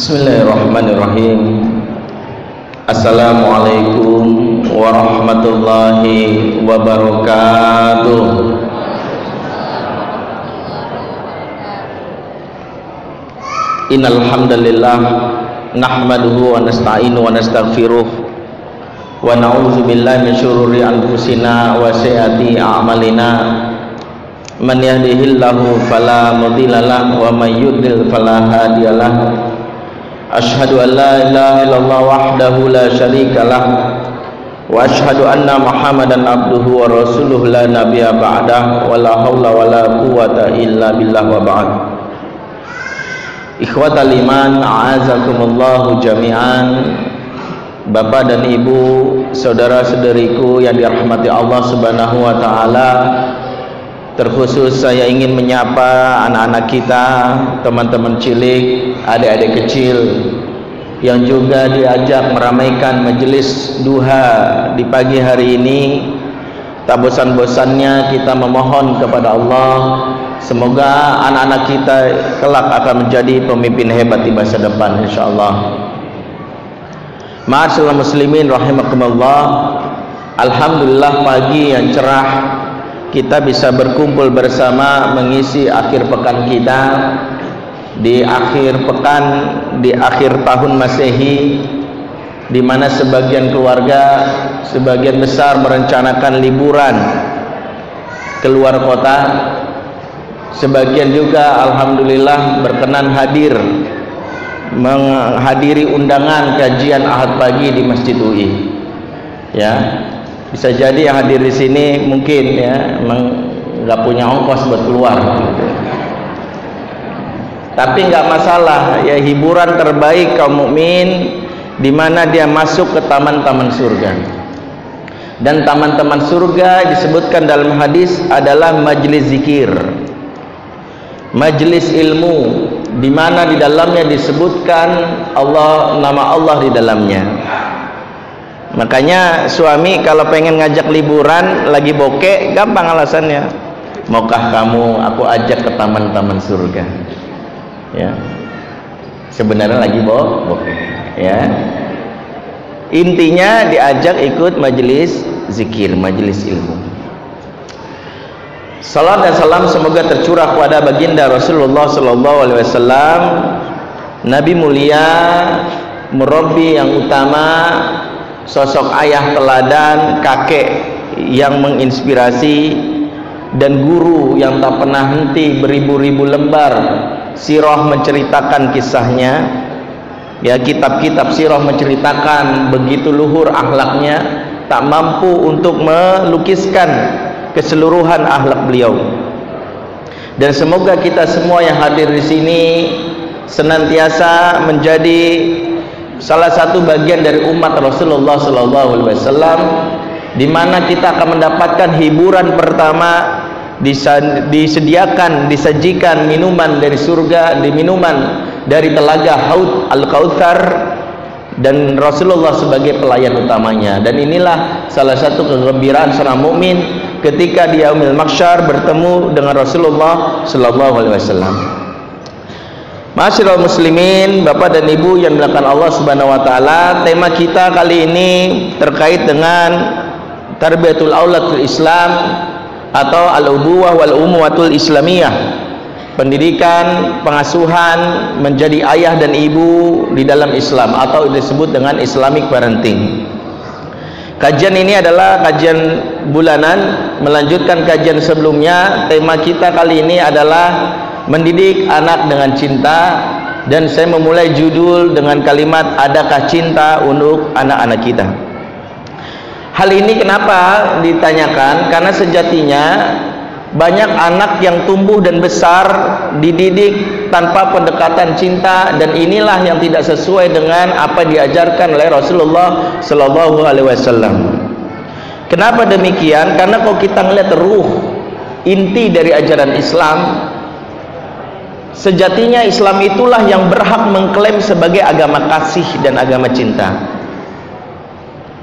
Bismillahirrahmanirrahim. Assalamualaikum warahmatullahi wabarakatuh. Innal hamdalillah nahmaduhu wa nasta'inu wa nastaghfiruh. Wa na'udzu billahi min syururi anfusina wa sayyiati a'malina. Man yahdihillahu fala mudhillalah wa may yudlil la ilaha illallah wahdahu la syarikalah wa ashhadu anna Muhammadan abduhu wa rasuluhu la nabiyya ba'dah wa la haula wa la quwata illa billah wa ba'd. Ikhwatal iman, a'azakumullah jami'an. Bapak dan Ibu, saudara-saudariku yang dirahmati Allah Subhanahu wa taala, terkhusus saya ingin menyapa anak-anak kita teman-teman cilik adik-adik kecil yang juga diajak meramaikan majelis duha di pagi hari ini. Tak bosan-bosannya kita memohon kepada Allah semoga anak-anak kita kelak akan menjadi pemimpin hebat di masa depan insyaallah. Ma'asyiral muslimin rahimakumullah. Alhamdulillah pagi yang cerah kita bisa berkumpul bersama mengisi akhir pekan kita. Di akhir pekan di akhir tahun Masehi di mana sebagian keluarga sebagian besar merencanakan liburan keluar kota. Sebagian juga alhamdulillah berkenan hadir menghadiri undangan kajian Ahad pagi di Masjid UI ya bisa jadi yang hadir di sini mungkin ya emang nggak punya ongkos buat keluar. Tapi nggak masalah ya hiburan terbaik kaum mukmin di mana dia masuk ke taman-taman surga. Dan taman-taman surga disebutkan dalam hadis adalah majlis zikir. Majlis ilmu di mana di dalamnya disebutkan Allah nama Allah di dalamnya makanya suami kalau pengen ngajak liburan lagi bokeh gampang alasannya. Maukah kamu aku ajak ke taman-taman surga? Ya. Sebenarnya lagi bo bokeh ya. Intinya diajak ikut majelis zikir majelis ilmu. Salam dan salam semoga tercurah kepada baginda Rasulullah sallallahu alaihi wasallam. Nabi mulia murabbi yang utama sosok ayah teladan kakek yang menginspirasi dan guru yang tak pernah henti beribu-ribu lembar sirah menceritakan kisahnya. Ya kitab-kitab sirah menceritakan begitu luhur akhlaknya tak mampu untuk melukiskan keseluruhan akhlak beliau. Dan semoga kita semua yang hadir di sini senantiasa menjadi salah satu bagian dari umat Rasulullah sallallahu alaihi wasallam di mana kita akan mendapatkan hiburan pertama disediakan disajikan minuman dari surga di minuman dari telaga Haud Al-Kautsar dan Rasulullah sebagai pelayan utamanya. Dan inilah salah satu kegembiraan seorang mukmin ketika di yaumil mahsyar bertemu dengan Rasulullah sallallahu alaihi wasallam Masyaallah muslimin, Bapak dan Ibu yang dimuliakan Allah Subhanahu wa taala, tema kita kali ini terkait dengan tarbiyatul aulad Islam atau al-ubuwah wal umuwatul islamiyah. Pendidikan, pengasuhan menjadi ayah dan ibu di dalam Islam atau disebut dengan Islamic parenting. Kajian ini adalah kajian bulanan melanjutkan kajian sebelumnya. Tema kita kali ini adalah mendidik anak dengan cinta dan saya memulai judul dengan kalimat adakah cinta untuk anak-anak kita hal ini kenapa ditanyakan karena sejatinya banyak anak yang tumbuh dan besar dididik tanpa pendekatan cinta dan inilah yang tidak sesuai dengan apa diajarkan oleh Rasulullah sallallahu alaihi wasallam. Kenapa demikian? Karena kalau kita melihat ruh inti dari ajaran Islam Sejatinya Islam itulah yang berhak mengklaim sebagai agama kasih dan agama cinta.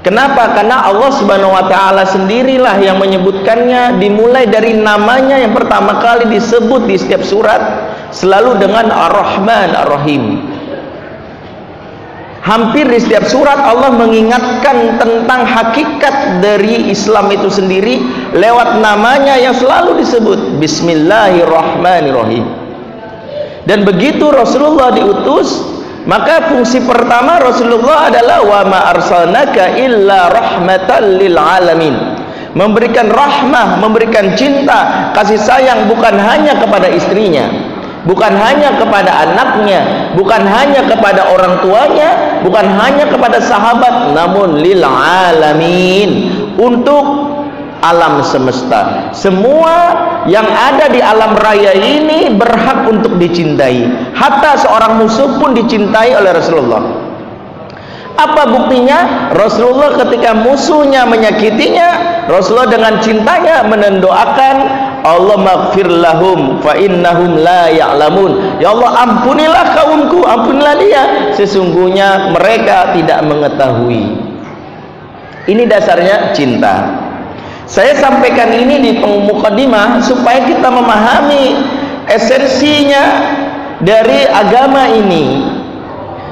Kenapa? Karena Allah Subhanahu wa taala sendirilah yang menyebutkannya dimulai dari namanya yang pertama kali disebut di setiap surat selalu dengan Ar-Rahman Ar-Rahim. hampir di setiap surat Allah mengingatkan tentang hakikat dari Islam itu sendiri lewat namanya yang selalu disebut Bismillahirrahmanirrahim dan begitu Rasulullah diutus maka fungsi pertama Rasulullah adalah wa ma arsalnaka illa rahmatan lil alamin. Memberikan rahmah memberikan cinta kasih sayang bukan hanya kepada istrinya bukan hanya kepada anaknya bukan hanya kepada orang tuanya bukan hanya kepada sahabat namun lil alamin. Untuk alam semesta. Semua yang ada di alam raya ini berhak untuk dicintai. Hatta seorang musuh pun dicintai oleh Rasulullah. Apa buktinya? Rasulullah ketika musuhnya menyakitinya Rasulullah dengan cintanya menendoakan Allah maghfir lahum fa innahum la ya'lamun. Ya Allah ampunilah kaumku ampunilah dia. Sesungguhnya mereka tidak mengetahui. Ini dasarnya cinta saya sampaikan ini di pengmukadimah supaya kita memahami esensinya dari agama ini.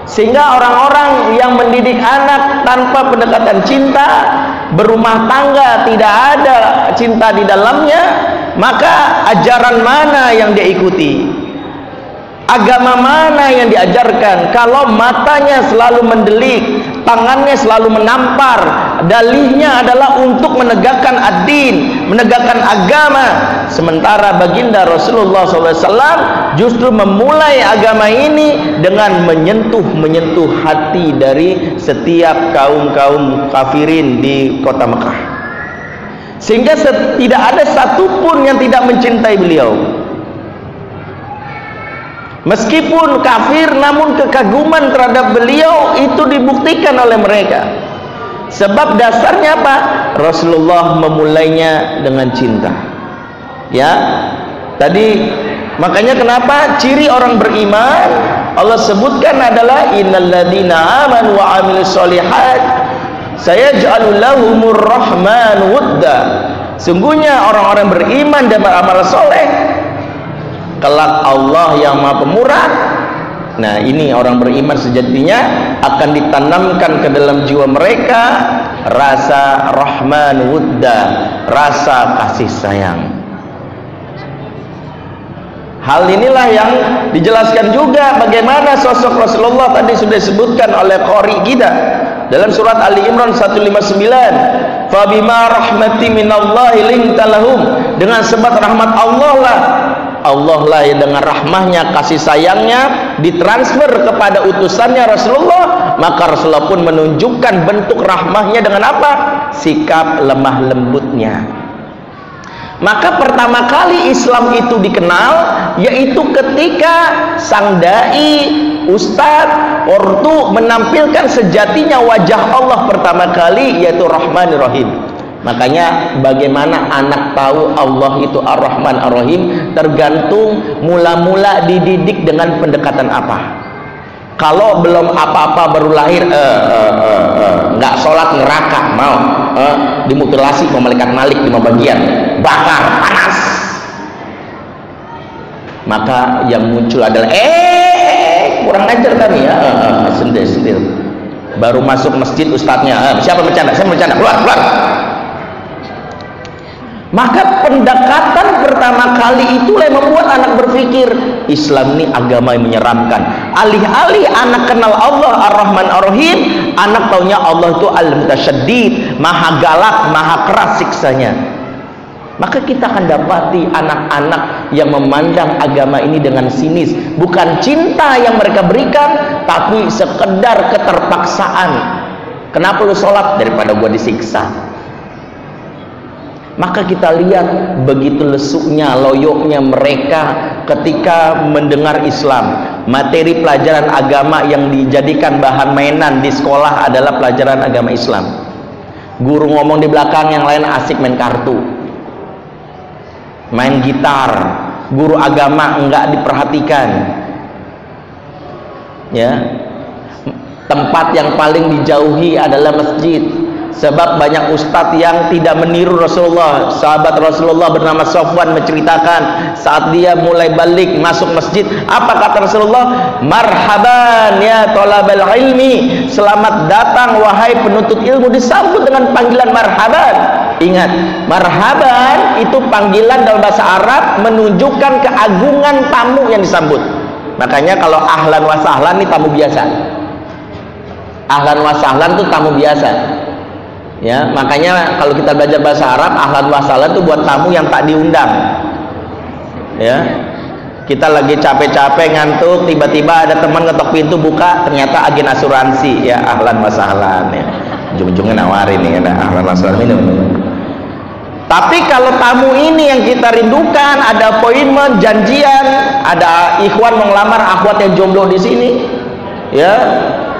Sehingga orang-orang yang mendidik anak tanpa pendekatan cinta berumah tangga tidak ada cinta di dalamnya maka ajaran mana yang dia ikuti? Agama mana yang diajarkan? Kalau matanya selalu mendelik tangannya selalu menampar dalihnya adalah untuk menegakkan ad-din menegakkan agama. Sementara baginda Rasulullah SAW justru memulai agama ini dengan menyentuh-menyentuh hati dari setiap kaum-kaum kafirin di kota Mekah. Sehingga tidak ada satupun yang tidak mencintai beliau. Meskipun kafir namun kekaguman terhadap beliau itu dibuktikan oleh mereka. Sebab dasarnya apa? Rasulullah memulainya dengan cinta. Ya. Tadi makanya kenapa ciri orang beriman Allah sebutkan adalah innalladzina amanu wa amilus solihat sayaj'alu lahumur rahman wudda. Sungguhnya orang-orang beriman dan beramal soleh kelak Allah yang maha pemurah nah ini orang beriman sejatinya akan ditanamkan ke dalam jiwa mereka rasa rahman wudda rasa kasih sayang. Hal inilah yang dijelaskan juga bagaimana sosok Rasulullah tadi sudah disebutkan oleh Qori kita dalam surat Ali Imran 159 fabima rahmati minallahi lintalahum dengan sebab rahmat Allah lah. Allah lah yang dengan rahmahnya kasih sayangnya ditransfer kepada utusannya Rasulullah maka Rasulullah pun menunjukkan bentuk rahmahnya dengan apa? Sikap lemah lembutnya. Maka pertama kali Islam itu dikenal yaitu ketika sang dai ustadz ortu menampilkan sejatinya wajah Allah pertama kali yaitu Rahmanir Rahim Makanya bagaimana anak tahu Allah itu Ar-Rahman Ar-Rahim tergantung mula-mula dididik dengan pendekatan apa. Kalau belum apa-apa baru lahir nggak uh, uh, uh, uh, sholat neraka mau uh, dimutilasi sama malaikat malik lima bagian bakar panas. Maka yang muncul adalah eh kurang ajar kami ya uh, sendir sendir baru masuk masjid ustadznya uh, siapa bercanda saya bercanda? Keluar keluar maka pendekatan pertama kali itulah yang membuat anak berpikir Islam ini agama yang menyeramkan. Alih-alih anak kenal Allah Ar-Rahman Ar-Rahim anak taunya Allah itu Al-Mutasyaddid maha galak, maha keras siksanya. Maka kita akan dapati anak-anak yang memandang agama ini dengan sinis. Bukan cinta yang mereka berikan tapi sekedar keterpaksaan. Kenapa lu sholat? Daripada gua disiksa maka kita lihat begitu lesuknya, loyoknya mereka ketika mendengar Islam. Materi pelajaran agama yang dijadikan bahan mainan di sekolah adalah pelajaran agama Islam. Guru ngomong di belakang yang lain asik main kartu. Main gitar. Guru agama enggak diperhatikan. Ya. Tempat yang paling dijauhi adalah masjid sebab banyak ustadz yang tidak meniru Rasulullah. Sahabat Rasulullah bernama Sofwan menceritakan saat dia mulai balik masuk masjid apa kata Rasulullah? Marhaban ya tolabal ilmi. Selamat datang wahai penuntut ilmu. Disambut dengan panggilan marhaban. Ingat marhaban itu panggilan dalam bahasa Arab menunjukkan keagungan tamu yang disambut. Makanya kalau ahlan wa sahlan ini tamu biasa. Ahlan wa sahlan itu tamu biasa ya makanya kalau kita belajar bahasa Arab ahlan wasalan itu buat tamu yang tak diundang. Ya. Kita lagi capek-capek ngantuk tiba-tiba ada teman ngetok pintu buka ternyata agen asuransi. Ya ahlan wasalan ya ujung-ujungnya nawarin nih ada ahlan wasalan minum. Tapi kalau tamu ini yang kita rindukan ada appointment janjian ada ikhwan mengelamar akhwat yang jomblo di sini. Ya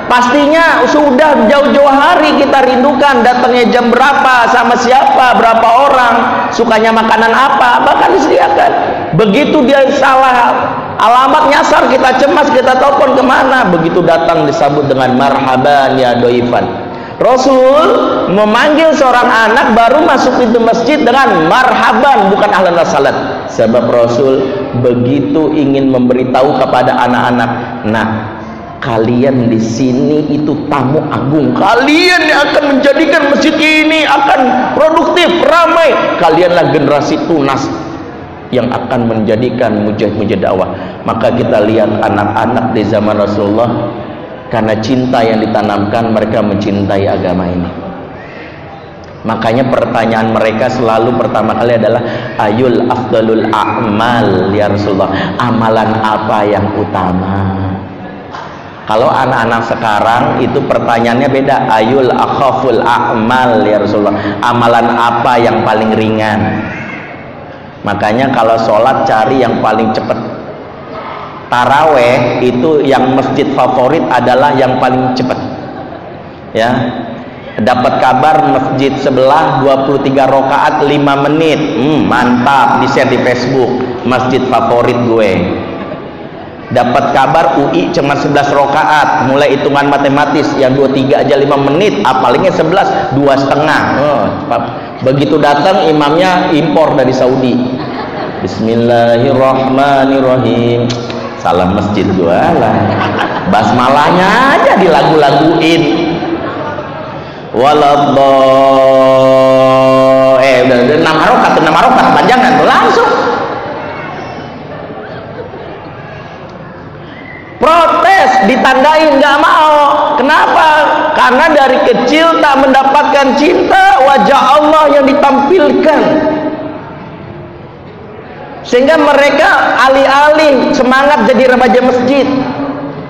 pastinya sudah jauh-jauh hari kita rindukan datangnya jam berapa sama siapa berapa orang sukanya makanan apa bahkan disediakan. Begitu dia salah alamat nyasar kita cemas kita telepon ke mana? Begitu datang disambut dengan marhaban ya doifan. Rasul memanggil seorang anak baru masuk pintu masjid dengan marhaban bukan ahlan wasalat sebab Rasul begitu ingin memberitahu kepada anak-anak. Nah kalian di sini itu tamu agung. Kalian yang akan menjadikan masjid ini akan produktif ramai. Kalianlah generasi tunas yang akan menjadikan mujahid-mujahid dakwah. Maka kita lihat anak-anak di zaman Rasulullah karena cinta yang ditanamkan mereka mencintai agama ini. Makanya pertanyaan mereka selalu pertama kali adalah ayul afdalul a'mal ya Rasulullah? Amalan apa yang utama kalau anak-anak sekarang itu pertanyaannya beda. Ayul akhaful a'mal ya Rasulullah. Amalan apa yang paling ringan? Makanya kalau sholat cari yang paling cepat. Taraweh itu yang masjid favorit adalah yang paling cepat. Ya. Dapat kabar masjid sebelah 23 rakaat 5 menit. Hmm, mantap di-share di Facebook. Masjid favorit gue dapat kabar UI cuma 11 rokaat mulai hitungan matematis yang 23 aja 5 menit apalagi 11 dua setengah. Oh, begitu datang imamnya impor dari Saudi. Bismillahirrahmanirrahim. Salam masjid jualan. Basmalahnya aja dilagu-laguin. Waladdo eh udah enam harokat enam harokat panjangan langsung protes ditandain nggak mau. Kenapa? Karena dari kecil tak mendapatkan cinta wajah Allah yang ditampilkan. Sehingga mereka alih-alih semangat jadi remaja masjid.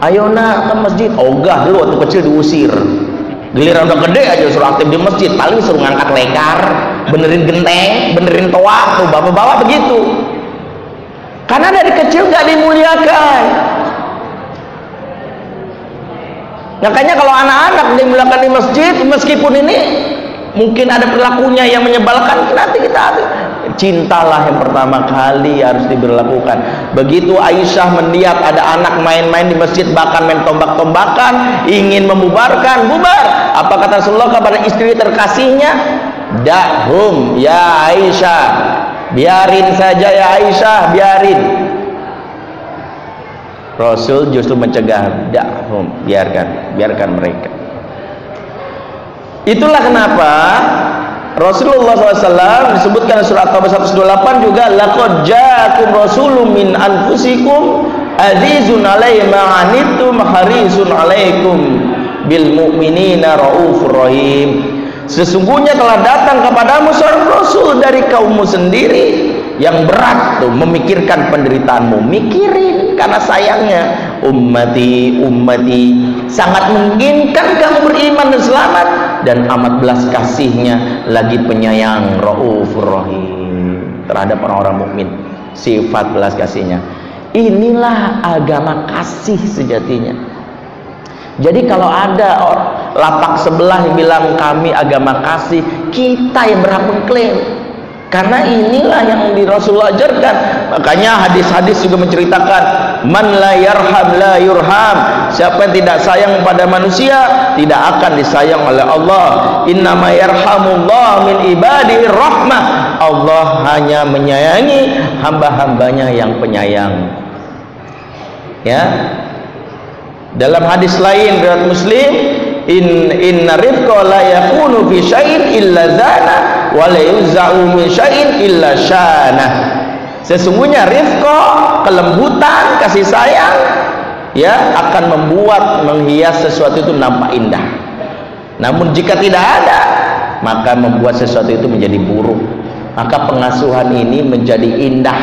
Ayo nak ke masjid. Ogah dulu waktu kecil diusir. Giliran udah gede aja suruh aktif di masjid. Paling suruh ngangkat lekar benerin genteng benerin toa tuh bawa-bawa begitu. Karena dari kecil gak dimuliakan Makanya kalau anak-anak dimulakan di masjid, meskipun ini mungkin ada perilakunya yang menyebalkan, nanti kita cintalah yang pertama kali harus diberlakukan. Begitu Aisyah melihat ada anak main-main di masjid, bahkan main tombak-tombakan, ingin membubarkan, bubar. Apa kata Rasulullah kepada istri terkasihnya? Dahum ya Aisyah, biarin saja ya Aisyah, biarin Rasul justru mencegah dakhum biarkan biarkan mereka. Itulah kenapa Rasulullah SAW disebutkan surat Taubah 128 juga laqad ja'akum rasulun min anfusikum azizun alaihi ma'anittum harisun alaikum bil mu'minina raufur rahim. Sesungguhnya telah datang kepadamu seorang rasul dari kaummu sendiri yang berat tuh memikirkan penderitaanmu. Mikirin karena sayangnya ummati ummati sangat menginginkan kamu beriman dan selamat? Dan amat belas kasihnya lagi penyayang raufur rahim terhadap orang-orang mukmin. Sifat belas kasihnya. Inilah agama kasih sejatinya. Jadi kalau ada lapak sebelah yang bilang kami agama kasih kita yang berhak mengklaim karena inilah yang di Rasul ajarkan. Makanya hadis-hadis juga menceritakan man la yarham la yurham. Siapa yang tidak sayang pada manusia tidak akan disayang oleh Allah. Innama yarhamullah min ibadihi rahmah. Allah hanya menyayangi hamba-hambanya yang penyayang. Ya. Dalam hadis lain riwayat Muslim in inna rifqa la yakunu fi syai'in illa zana min syai'in sesungguhnya rifqa kelembutan kasih sayang ya akan membuat menghias sesuatu itu nampak indah. Namun jika tidak ada maka membuat sesuatu itu menjadi buruk. Maka pengasuhan ini menjadi indah.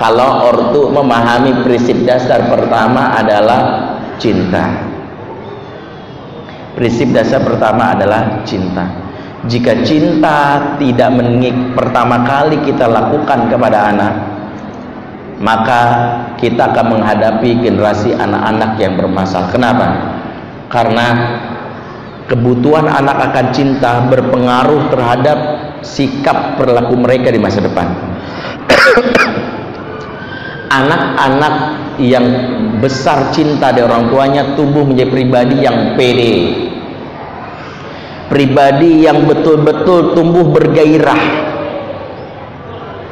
Kalau ortu memahami prinsip dasar pertama adalah cinta. Prinsip dasar pertama adalah cinta jika cinta tidak meningik pertama kali kita lakukan kepada anak maka kita akan menghadapi generasi anak-anak yang bermasalah. Kenapa? karena kebutuhan anak akan cinta berpengaruh terhadap sikap perilaku mereka di masa depan. Anak-anak yang besar cinta dari orang tuanya tumbuh menjadi pribadi yang pede pribadi yang betul-betul tumbuh bergairah.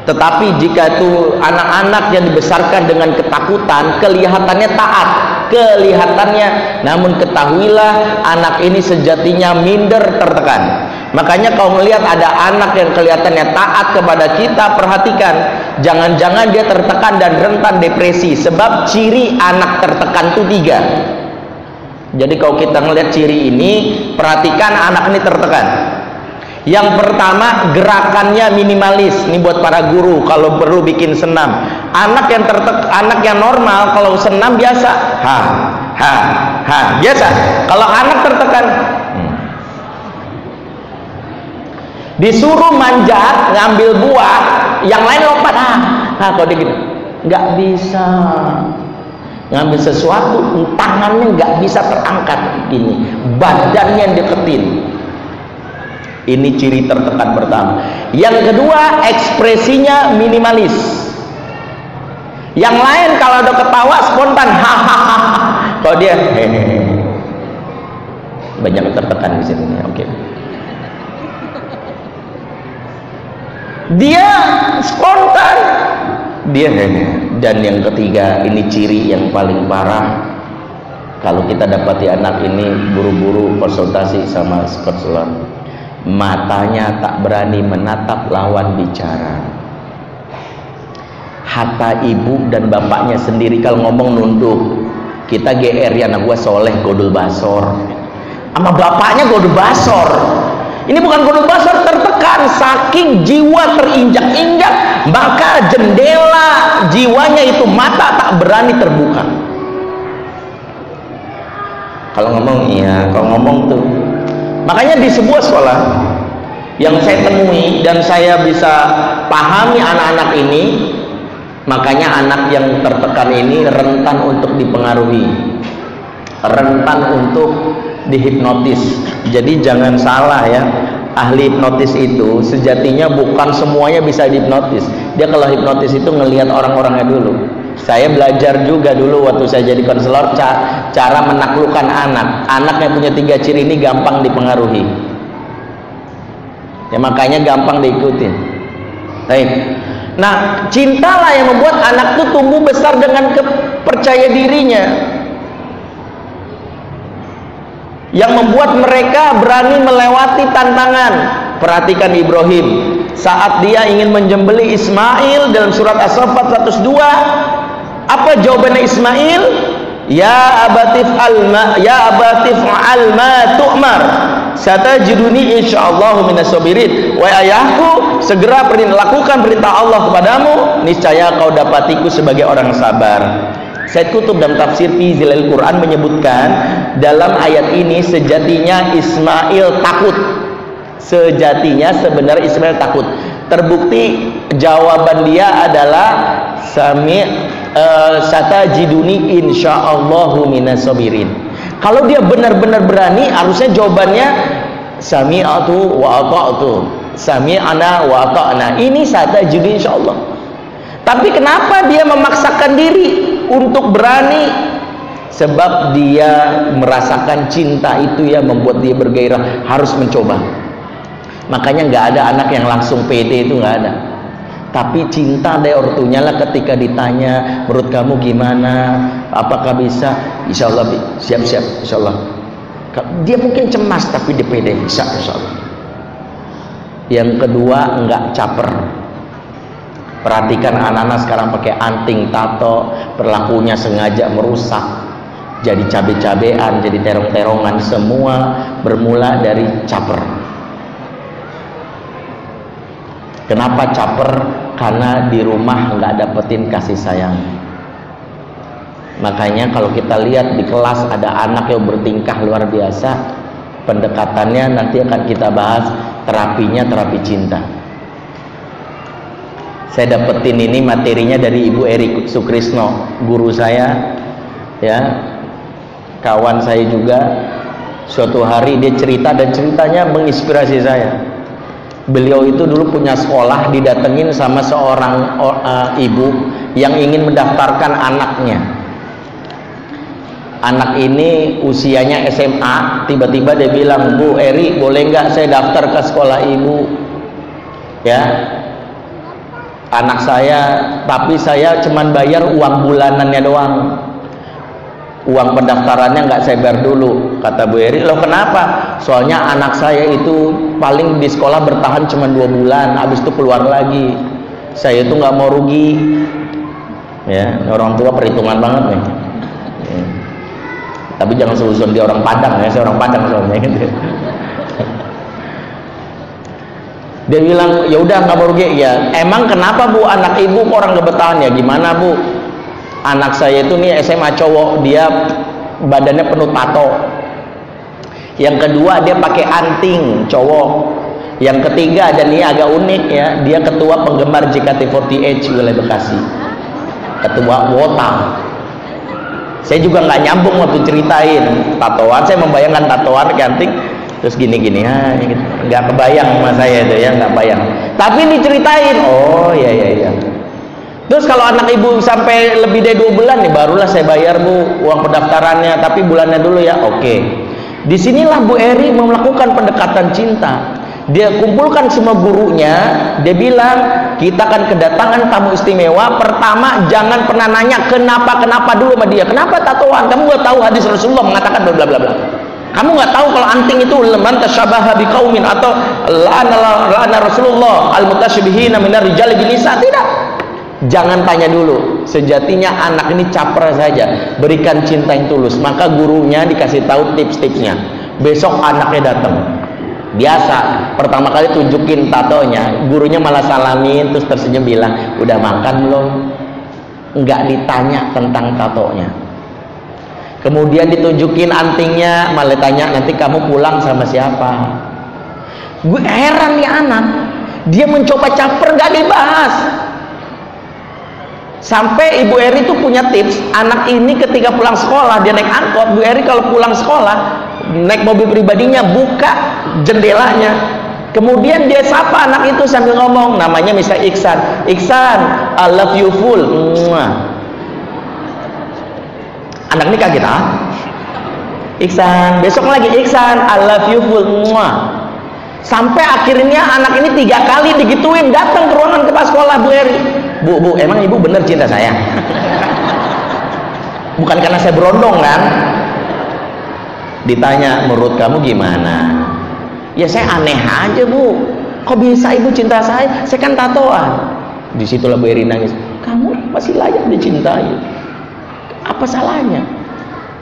Tetapi jika itu anak-anak yang dibesarkan dengan ketakutan kelihatannya taat kelihatannya namun ketahuilah anak ini sejatinya minder tertekan. Makanya kau melihat ada anak yang kelihatannya taat kepada kita perhatikan jangan-jangan dia tertekan dan rentan depresi. Sebab ciri anak tertekan itu tiga jadi kalau kita melihat ciri ini perhatikan anak ini tertekan. Yang pertama gerakannya minimalis ini buat para guru kalau perlu bikin senam. Anak yang tertek anak yang normal kalau senam biasa. Ha ha ha biasa. Kalau anak tertekan hmm. disuruh manjat ngambil buah yang lain lompat. Ha ha kalau dia gitu? Nggak bisa ngambil sesuatu tangannya nggak bisa terangkat gini badannya deketin. Ini ciri tertekan pertama. Yang kedua ekspresinya minimalis. Yang lain kalau ada ketawa spontan. Hahaha kalau dia hehehe. Banyak tertekan di sini. Oke. Okay. dia spontan. Dia hehehe dan yang ketiga ini ciri yang paling parah. Kalau kita dapati anak ini buru-buru konsultasi sama konselor matanya tak berani menatap lawan bicara. Hatta ibu dan bapaknya sendiri kalau ngomong nunduk kita GR ya anak gua soleh godul basor. Sama bapaknya godul basor ini bukan godul basor tertekan saking jiwa terinjak-injak maka jendela jiwanya itu mata tak berani terbuka. Kalau ngomong iya kalau ngomong tuh. Makanya di sebuah sekolah yang saya temui dan saya bisa pahami anak-anak ini makanya anak yang tertekan ini rentan untuk dipengaruhi rentan untuk dihipnotis. Jadi jangan salah ya ahli hipnotis itu sejatinya bukan semuanya bisa dihipnotis. Dia kalau hipnotis itu ngelihat orang-orangnya dulu. Saya belajar juga dulu waktu saya jadi konselor cara menaklukkan anak. Anak yang punya tiga ciri ini gampang dipengaruhi. Ya makanya gampang diikutin. Baik. Nah cintalah yang membuat anak itu tumbuh besar dengan kepercaya dirinya yang membuat mereka berani melewati tantangan. Perhatikan Ibrahim. Saat dia ingin menjembeli Ismail dalam surat As-Saffat 102 apa jawabannya Ismail? Ya abatif alma ya abatif alma tu'mar. Satajiduni insyaallah minas wa ayahku segera perintah lakukan perintah Allah kepadamu. Niscaya kau dapatiku sebagai orang sabar. Said Kutub dalam tafsir fi Zilal Quran menyebutkan dalam ayat ini sejatinya Ismail takut. Sejatinya sebenarnya Ismail takut. Terbukti jawaban dia adalah sami uh, satajiduni insyaallahu minasabirin kalau dia benar-benar berani harusnya jawabannya sami'atu wa ata'tu. Sami'ana wa ata'na. Ini satajiduni insyaallah. Tapi kenapa dia memaksakan diri untuk berani sebab dia merasakan cinta itu ya membuat dia bergairah harus mencoba. Makanya nggak ada anak yang langsung pede itu nggak ada. Tapi cinta dari ortunya lah ketika ditanya menurut kamu gimana? Apakah bisa? Insya Allah siap-siap insya Allah. Dia mungkin cemas tapi dia pede insya Allah. Yang kedua nggak caper. Perhatikan anak-anak sekarang pakai anting tato perlakunya sengaja merusak jadi cabe-cabean jadi terong-terongan semua bermula dari caper Kenapa caper? Karena di rumah nggak dapetin kasih sayang. Makanya kalau kita lihat di kelas ada anak yang bertingkah luar biasa, pendekatannya nanti akan kita bahas terapinya terapi cinta. Saya dapetin ini materinya dari Ibu Eri Sukrisno, guru saya, ya, kawan saya juga. Suatu hari dia cerita dan ceritanya menginspirasi saya. Beliau itu dulu punya sekolah didatengin sama seorang uh, ibu yang ingin mendaftarkan anaknya. Anak ini usianya SMA tiba-tiba dia bilang Bu Eri boleh nggak saya daftar ke sekolah ibu? Ya. Anak saya tapi saya cuman bayar uang bulanannya doang uang pendaftarannya nggak saya bayar dulu kata Bu Eri. Loh kenapa? Soalnya anak saya itu paling di sekolah bertahan cuma dua bulan habis itu keluar lagi. Saya itu nggak mau rugi. Ya orang tua perhitungan banget nih. Ya. tapi jangan seusun dia orang Padang ya saya orang Padang soalnya. Gitu dia bilang ya udah nggak mau rugi. Ya emang kenapa bu? Anak ibu orang kebetulan ya gimana bu anak saya itu nih SMA cowok dia badannya penuh tato. Yang kedua dia pakai anting cowok. Yang ketiga dan ini agak unik ya dia ketua penggemar JKT48 wilayah Bekasi. Ketua wota saya juga nggak nyambung waktu ceritain. Tatoan saya membayangkan tatoan anting terus gini-gini ya nggak kebayang sama saya itu ya nggak bayang. Tapi diceritain oh iya iya iya Terus kalau anak ibu sampai lebih dari dua bulan nih barulah saya bayar bu uang pendaftarannya tapi bulannya dulu ya oke. Di sinilah Bu Eri melakukan pendekatan cinta. Dia kumpulkan semua gurunya, dia bilang kita akan kedatangan tamu istimewa. Pertama jangan pernah nanya kenapa kenapa dulu sama dia. Kenapa tatoan? Kamu nggak tahu hadis Rasulullah mengatakan bla bla bla. Kamu nggak tahu kalau anting itu leman tasyabaha biqaumin atau la'ana la'ana Rasulullah al-mutasyabihina minar rijali binisa tidak jangan tanya dulu. Sejatinya anak ini caper saja. Berikan cinta yang tulus. Maka gurunya dikasih tahu tips-tipsnya. Besok anaknya datang. Biasa. Pertama kali tunjukin tatonya. Gurunya malah salamin terus tersenyum bilang udah makan belum? Nggak ditanya tentang tatonya. Kemudian ditunjukin antingnya malah tanya nanti kamu pulang sama siapa? Gue heran nih anak. Dia mencoba caper nggak dibahas Sampai Ibu Eri itu punya tips, anak ini ketika pulang sekolah dia naik angkot, Bu Eri kalau pulang sekolah naik mobil pribadinya buka jendelanya. Kemudian dia sapa anak itu sambil ngomong, namanya misalnya Iksan. Iksan, I love you full. Mwah. Anak ini kaget ah. Iksan, besok lagi Iksan, I love you full. Mwah. Sampai akhirnya anak ini tiga kali digituin datang ke ruangan kepala sekolah Bu Eri bu bu emang ibu bener cinta saya? Bukan karena saya berondong kan? Ditanya menurut kamu gimana? Ya saya aneh aja bu. Kok bisa ibu cinta saya? Saya kan tatoan. Di situlah Bu Eri nangis. Kamu masih layak dicintai. Apa salahnya?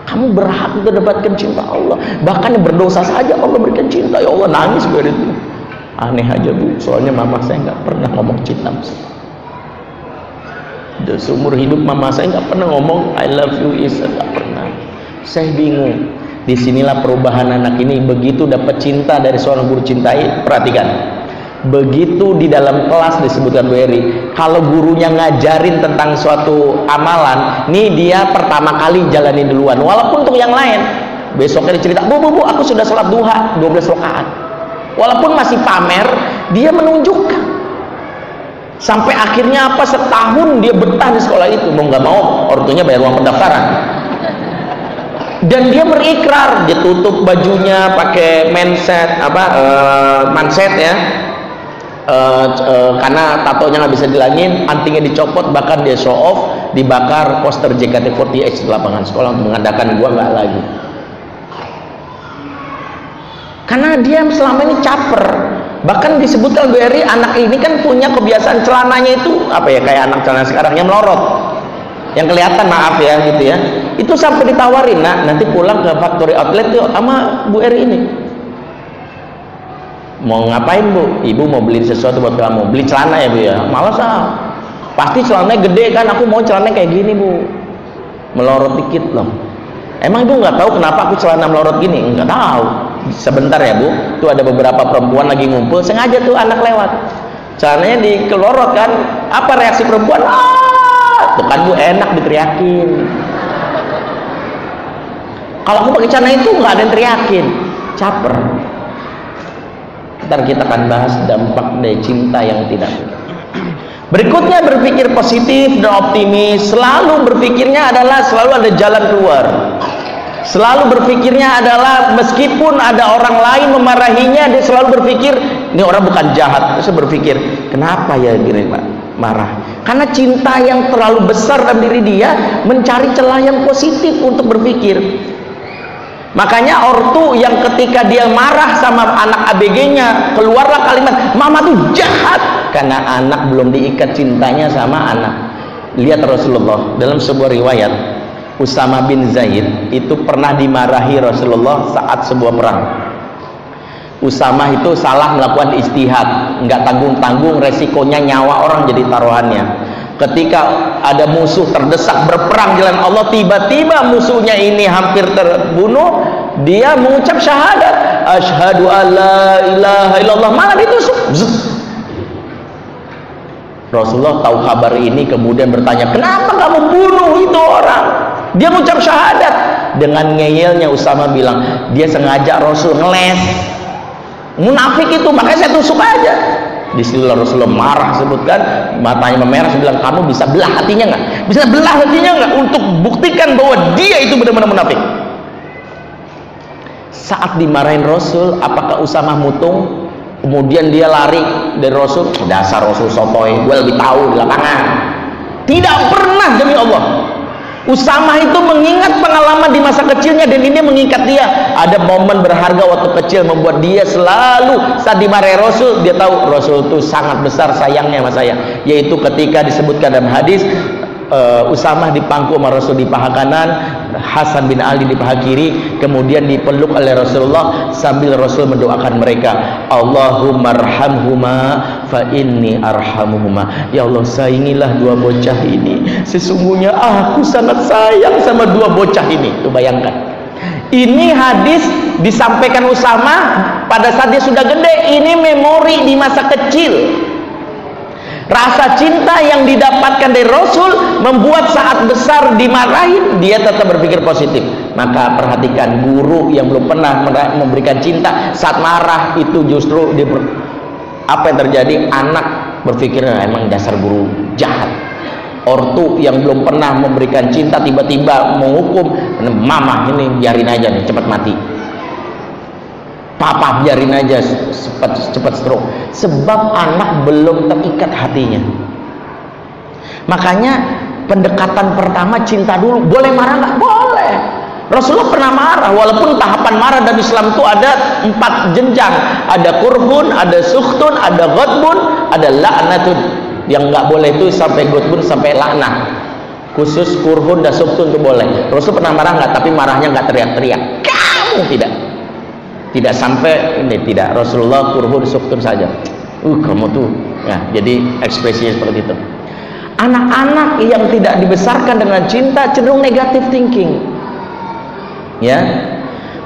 Kamu berhak mendapatkan cinta Allah. Bahkan berdosa saja Allah berikan cinta. Ya Allah nangis Bu Eri. Aneh aja bu. Soalnya mama saya nggak pernah ngomong cinta sama seumur hidup mama saya nggak pernah ngomong I love you is nggak pernah. Saya bingung. Di sinilah perubahan anak ini. Begitu dapat cinta dari seorang guru cintai perhatikan. Begitu di dalam kelas disebutkan Bu Eri kalau gurunya ngajarin tentang suatu amalan nih dia pertama kali jalani duluan walaupun untuk yang lain. Besoknya dicerita bu bu bu aku sudah sholat duha 12 rakaat. Walaupun masih pamer dia menunjukkan sampai akhirnya apa? Setahun dia betah di sekolah itu. Mau nggak mau ortunya bayar uang pendaftaran. Dan dia berikrar dia tutup bajunya pakai manset apa uh, manset ya. Uh, uh, karena tatonya nggak bisa dilangin antingnya dicopot bahkan dia show off dibakar poster JKT48 di lapangan sekolah untuk mengadakan gua nggak lagi. Karena dia selama ini caper bahkan disebutkan BRI anak ini kan punya kebiasaan celananya itu apa ya kayak anak celana sekarang yang melorot. Yang kelihatan maaf ya gitu ya. Itu sampai ditawarin nak nanti pulang ke factory outlet tuh sama Bu Eri ini. Mau ngapain bu? Ibu mau beli sesuatu buat kamu. Beli celana ya bu ya? Malas ah. Pasti celananya gede kan aku mau celana kayak gini bu. Melorot dikit loh emang ibu nggak tahu kenapa aku celana melorot gini? Nggak tahu. Sebentar ya bu. Tuh ada beberapa perempuan lagi ngumpul sengaja tuh anak lewat. Celananya dikelorot kan? Apa reaksi perempuan? Ah tuh kan bu enak diteriakin. Kalau aku pakai celana itu nggak ada yang teriakin. Caper. Ntar kita akan bahas dampak dari cinta yang tidak berikutnya berpikir positif dan optimis. Selalu berpikirnya adalah selalu ada jalan keluar. Selalu berpikirnya adalah meskipun ada orang lain memarahinya dia selalu berpikir ini orang bukan jahat. Saya berpikir kenapa ya gini pak? Marah. Karena cinta yang terlalu besar dalam diri dia mencari celah yang positif untuk berpikir. Makanya ortu yang ketika dia marah sama anak ABG-nya keluarlah kalimat mama tuh jahat karena anak belum diikat cintanya sama anak. Lihat Rasulullah dalam sebuah riwayat Usama bin Zaid itu pernah dimarahi Rasulullah saat sebuah perang. Usama itu salah melakukan istihad nggak tanggung-tanggung resikonya nyawa orang jadi taruhannya. Ketika ada musuh terdesak berperang jalan Allah tiba-tiba musuhnya ini hampir terbunuh dia mengucap syahadat. Asyhadu alla ilaha illallah. Malah ditusuk Rasulullah tahu kabar ini kemudian bertanya kenapa kamu bunuh itu orang? Dia mengucap syahadat. Dengan ngeyelnya Usama bilang dia sengaja Rasul ngeles. Munafik itu makanya saya tusuk aja. Di situ Rasulullah marah sebutkan matanya memerah saya bilang kamu bisa belah hatinya nggak? Bisa belah hatinya nggak untuk buktikan bahwa dia itu benar-benar munafik? Saat dimarahin Rasul apakah Usama mutung kemudian dia lari dari Rasul dasar Rasul sotoy gue lebih tahu di lapangan. Tidak pernah demi Allah. Usama itu mengingat pengalaman di masa kecilnya dan ini mengikat dia. Ada momen berharga waktu kecil membuat dia selalu saat dimarahi Rasul dia tahu Rasul itu sangat besar sayangnya sama saya. Yaitu ketika disebutkan dalam hadis uh, Usamah dipangku sama Rasul di paha kanan Hasan bin Ali di paha kiri kemudian dipeluk oleh Rasulullah sambil Rasul mendoakan mereka. Allahumma arhamhuma fa inni arhamuhuma. Ya Allah sayangilah dua bocah ini. Sesungguhnya aku sangat sayang sama dua bocah ini. Tuh bayangkan. Ini hadis disampaikan Usama pada saat dia sudah gede. Ini memori di masa kecil Rasa cinta yang didapatkan dari Rasul membuat saat besar dimarahin dia tetap berpikir positif. Maka perhatikan guru yang belum pernah memberikan cinta saat marah itu justru dia apa yang terjadi anak berpikir nah, emang dasar guru jahat. Ortu yang belum pernah memberikan cinta tiba-tiba menghukum mama ini biarin aja nih cepat mati papa biarin aja cepat cepat stroke. Sebab anak belum terikat hatinya. Makanya pendekatan pertama cinta dulu. Boleh marah nggak? Boleh. Rasulullah pernah marah walaupun tahapan marah dalam Islam itu ada empat jenjang. Ada kurhun, ada sukhtun, ada ghadbun, ada la'natun yang nggak boleh itu sampai ghadbun sampai laknah khusus kurhun dan sukhtun itu boleh. Rasul pernah marah nggak? Tapi marahnya nggak teriak-teriak. Kamu tidak tidak sampai ini tidak. Rasulullah kurhun suktun saja. Uh kamu tuh. Ya jadi ekspresinya seperti itu. Anak-anak yang tidak dibesarkan dengan cinta cenderung negatif thinking. Ya.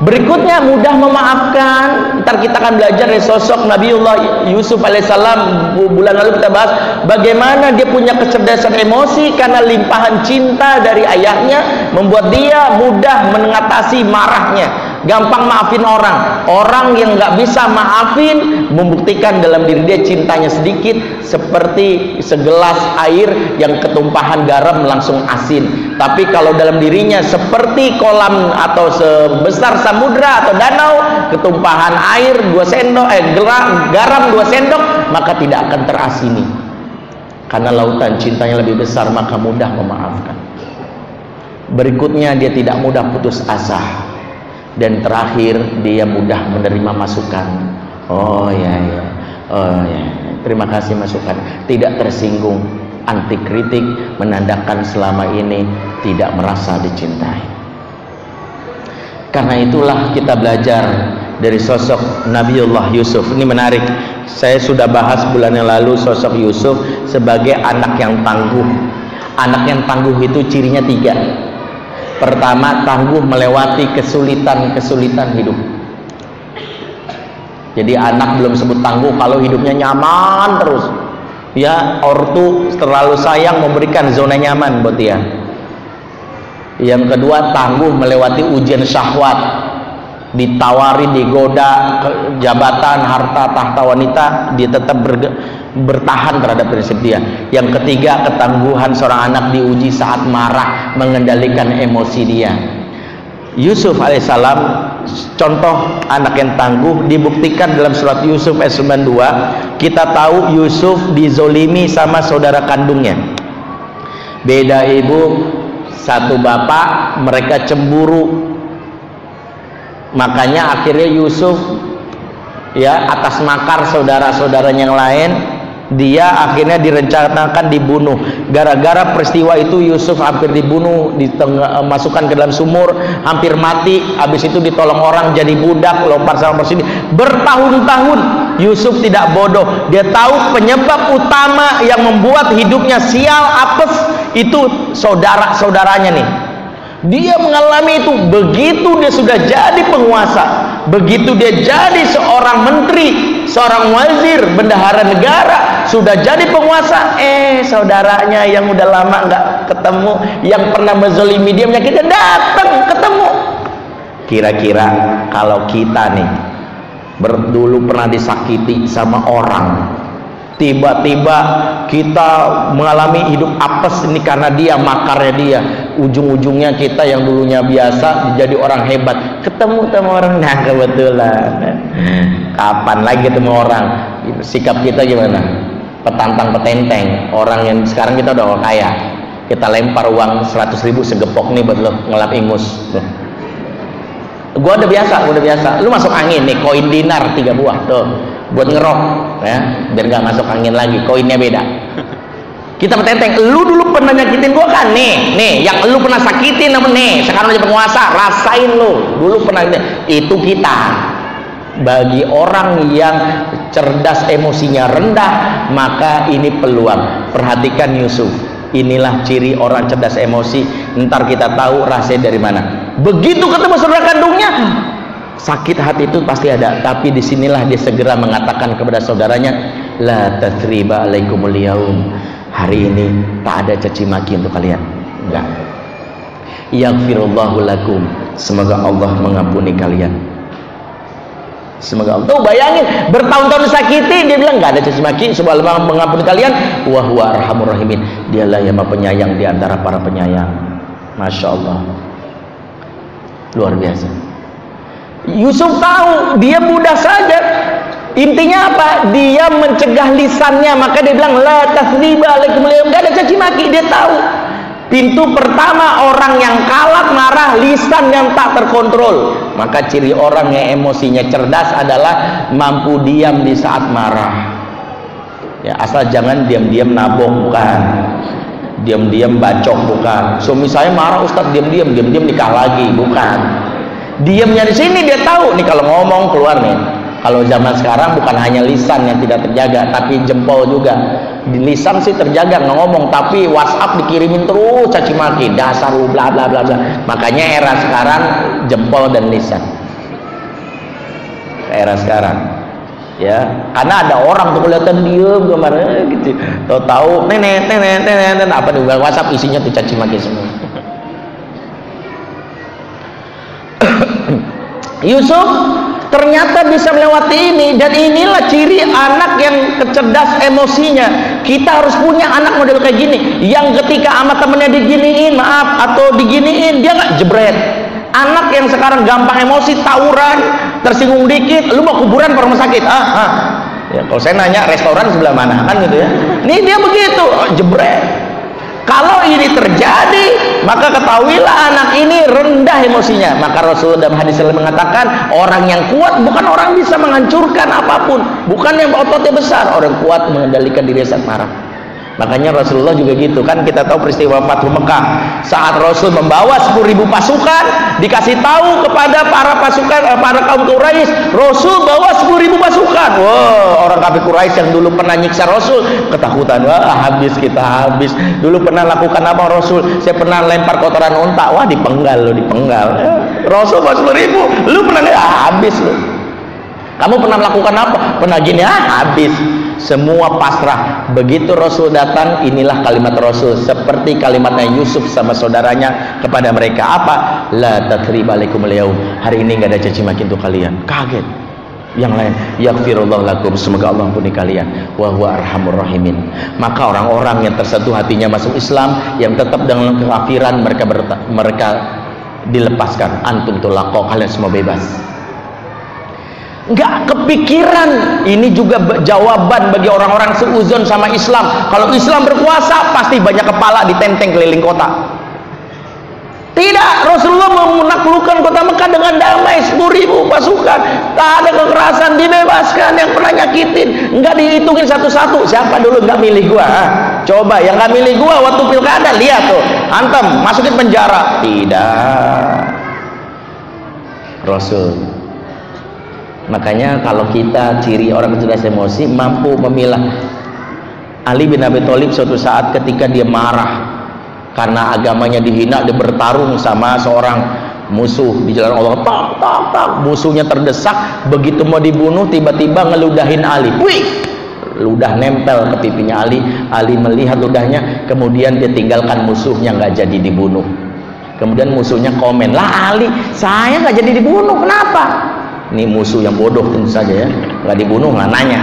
Berikutnya mudah memaafkan. Ntar kita akan belajar dari sosok Nabiullah Yusuf alaihissalam bulan lalu kita bahas bagaimana dia punya kecerdasan emosi karena limpahan cinta dari ayahnya membuat dia mudah mengatasi marahnya gampang maafin orang. Orang yang nggak bisa maafin membuktikan dalam diri dia cintanya sedikit seperti segelas air yang ketumpahan garam langsung asin. Tapi kalau dalam dirinya seperti kolam atau sebesar samudra atau danau ketumpahan air dua sendok eh garam dua sendok maka tidak akan terasini. Karena lautan cintanya lebih besar maka mudah memaafkan. Berikutnya dia tidak mudah putus asa dan terakhir dia mudah menerima masukan. Oh ya ya. Oh ya. Terima kasih masukan. Tidak tersinggung. Anti kritik menandakan selama ini tidak merasa dicintai. Karena itulah kita belajar dari sosok Nabiullah Yusuf. Ini menarik. Saya sudah bahas bulan yang lalu sosok Yusuf sebagai anak yang tangguh. Anak yang tangguh itu cirinya tiga pertama tangguh melewati kesulitan-kesulitan hidup. Jadi anak belum sebut tangguh kalau hidupnya nyaman terus. Ya ortu terlalu sayang memberikan zona nyaman buat dia. Yang kedua tangguh melewati ujian syahwat. Ditawari digoda jabatan harta tahta wanita dia tetap bertahan terhadap prinsip dia. Yang ketiga ketangguhan seorang anak diuji saat marah mengendalikan emosi dia. Yusuf alaihissalam contoh anak yang tangguh dibuktikan dalam surat Yusuf ayat 92 kita tahu Yusuf dizolimi sama saudara kandungnya. Beda ibu satu bapak mereka cemburu. Makanya akhirnya Yusuf ya atas makar saudara-saudaranya yang lain dia akhirnya direncanakan dibunuh. Gara-gara peristiwa itu Yusuf hampir dibunuh dimasukkan ke dalam sumur hampir mati. Habis itu ditolong orang jadi budak lompat sama persini bertahun-tahun Yusuf tidak bodoh. Dia tahu penyebab utama yang membuat hidupnya sial apes. Itu saudara-saudaranya nih. Dia mengalami itu. Begitu dia sudah jadi penguasa begitu dia jadi seorang menteri seorang wazir bendahara negara sudah jadi penguasa? Eh saudaranya yang udah lama nggak ketemu yang pernah menzolimi dia menyakiti datang ketemu. Kira-kira kalau kita nih berdulu pernah disakiti sama orang tiba-tiba kita mengalami hidup apes ini karena dia makarnya dia. Ujung-ujungnya kita yang dulunya biasa jadi orang hebat ketemu sama orang. Nah kebetulan. Kapan lagi ketemu orang? Sikap kita gimana petantang petenteng. Orang yang sekarang kita udah orang kaya. Kita lempar uang 100 ribu segepok nih buat lo ngelap ingus. Gua udah biasa gua udah biasa. Lu masuk angin nih koin dinar tiga buah tuh. Buat ngerok ya. Biar nggak masuk angin lagi koinnya beda. Kita petenteng lu dulu pernah nyakitin gua kan? Nih nih yang lu pernah sakitin apa nih sekarang aja penguasa rasain lu. Dulu pernah itu kita bagi orang yang cerdas emosinya rendah maka ini peluang. Perhatikan Yusuf. Inilah ciri orang cerdas emosi. Ntar kita tahu rahasia dari mana. Begitu ketemu saudara kandungnya sakit hati itu pasti ada. Tapi di sinilah dia segera mengatakan kepada saudaranya la tathriba alaikumul yaum. Hari ini tak ada caci maki untuk kalian. Enggak. Yaghfirullahu lakum. Semoga Allah mengampuni kalian semoga Allah tuh bayangin bertahun-tahun sakiti dia bilang enggak ada caci maki semoga Allah mengampuni kalian. Wa huwa arhamur rahimin. Dialah yang maha penyayang di antara para penyayang. Masya Allah. Luar biasa. Yusuf tahu dia mudah saja. Intinya apa? Dia mencegah lisannya maka dia bilang la tasriba alaikum enggak ada caci maki dia tahu pintu pertama orang yang kalah marah lisan yang tak terkontrol. Maka ciri orang yang emosinya cerdas adalah mampu diam di saat marah. Ya asal jangan diam-diam nabok bukan. Diam-diam bacok bukan. Suami saya marah ustaz diam-diam diam-diam nikah lagi. Bukan. Diamnya di sini dia tahu. Nih kalau ngomong keluar nih kalau zaman sekarang bukan hanya lisan yang tidak terjaga tapi jempol juga. Di lisan sih terjaga nggak ngomong tapi WhatsApp dikirimin terus caci maki. Dasar bla bla bla bla. Makanya era sekarang jempol dan lisan. Era sekarang. Ya karena ada orang tuh kelihatan diem kemarin eh, gitu. Tahu tahu nenek nenek nenek apa di WhatsApp isinya tuh caci maki semua. Yusuf ternyata bisa melewati ini dan inilah ciri anak yang kecerdas emosinya. Kita harus punya anak model kayak gini. Yang ketika amat temennya diginiin maaf atau diginiin dia nggak jebret. Anak yang sekarang gampang emosi tawuran tersinggung dikit lu mau kuburan rumah sakit? Ah, ah. ya kalau saya nanya restoran sebelah mana? Kan gitu ya. Ini dia begitu oh, jebret. Kalau ini terjadi, maka ketahuilah anak ini rendah emosinya. Maka Rasulullah dalam hadis lain mengatakan, orang yang kuat bukan orang bisa menghancurkan apa pun, bukan yang ototnya besar. Orang kuat mengendalikan diri saat marah. Makanya Rasulullah juga gitu. Kan kita tahu peristiwa Fathu Mekah. Saat Rasul membawa 10.000 pasukan dikasih tahu kepada para pasukan eh, para kaum Quraisy Rasul bawa 10.000 pasukan. Wow orang kafir Quraisy yang dulu pernah nyiksa Rasul ketakutan. Wah habis kita habis. Dulu pernah lakukan apa Rasul? Saya pernah lempar kotoran unta. Wah dipenggal lo dipenggal. Rasul bawa 10.000 lu pernah nggak habis. Lo kamu pernah melakukan apa? Pernah gini, ah habis. Semua pasrah. Begitu Rasul datang, inilah kalimat Rasul. Seperti kalimatnya Yusuf sama saudaranya kepada mereka. Apa? La tatriba alaikum Hari ini nggak ada caci maki untuk kalian. Kaget. Yang lain, yaghfirullah lakum. Semoga Allah ampuni kalian. Wa huwa arhamur rahimin. Maka orang-orang yang tersentuh hatinya masuk Islam, yang tetap dengan kekafiran, mereka mereka dilepaskan. Antum tulaqo, kalian semua bebas nggak kepikiran. Ini juga jawaban bagi orang-orang seuzon sama Islam. Kalau Islam berkuasa pasti banyak kepala ditenteng keliling kota. Tidak. Rasulullah menaklukkan kota Mekah dengan damai 10 ribu pasukan. Tak ada kekerasan dibebaskan yang pernah nyakitin. Nggak dihitungin satu-satu. Siapa dulu nggak milih gua coba yang nggak milih gua waktu pilkada lihat tuh. Antem masukin penjara. Tidak. Rasul makanya kalau kita ciri orang cerdas emosi mampu memilah Ali bin Abi Thalib suatu saat ketika dia marah karena agamanya dihina dia bertarung sama seorang musuh di jalan Allah. Tak tak tak. Musuhnya terdesak begitu mau dibunuh tiba-tiba ngeludahin Ali. Wih! Ludah nempel ke pipinya Ali. Ali melihat ludahnya kemudian dia tinggalkan musuhnya nggak jadi dibunuh. Kemudian musuhnya komen lah Ali saya nggak jadi dibunuh kenapa ini musuh yang bodoh tentu saja ya. Nggak dibunuh nggak nanya.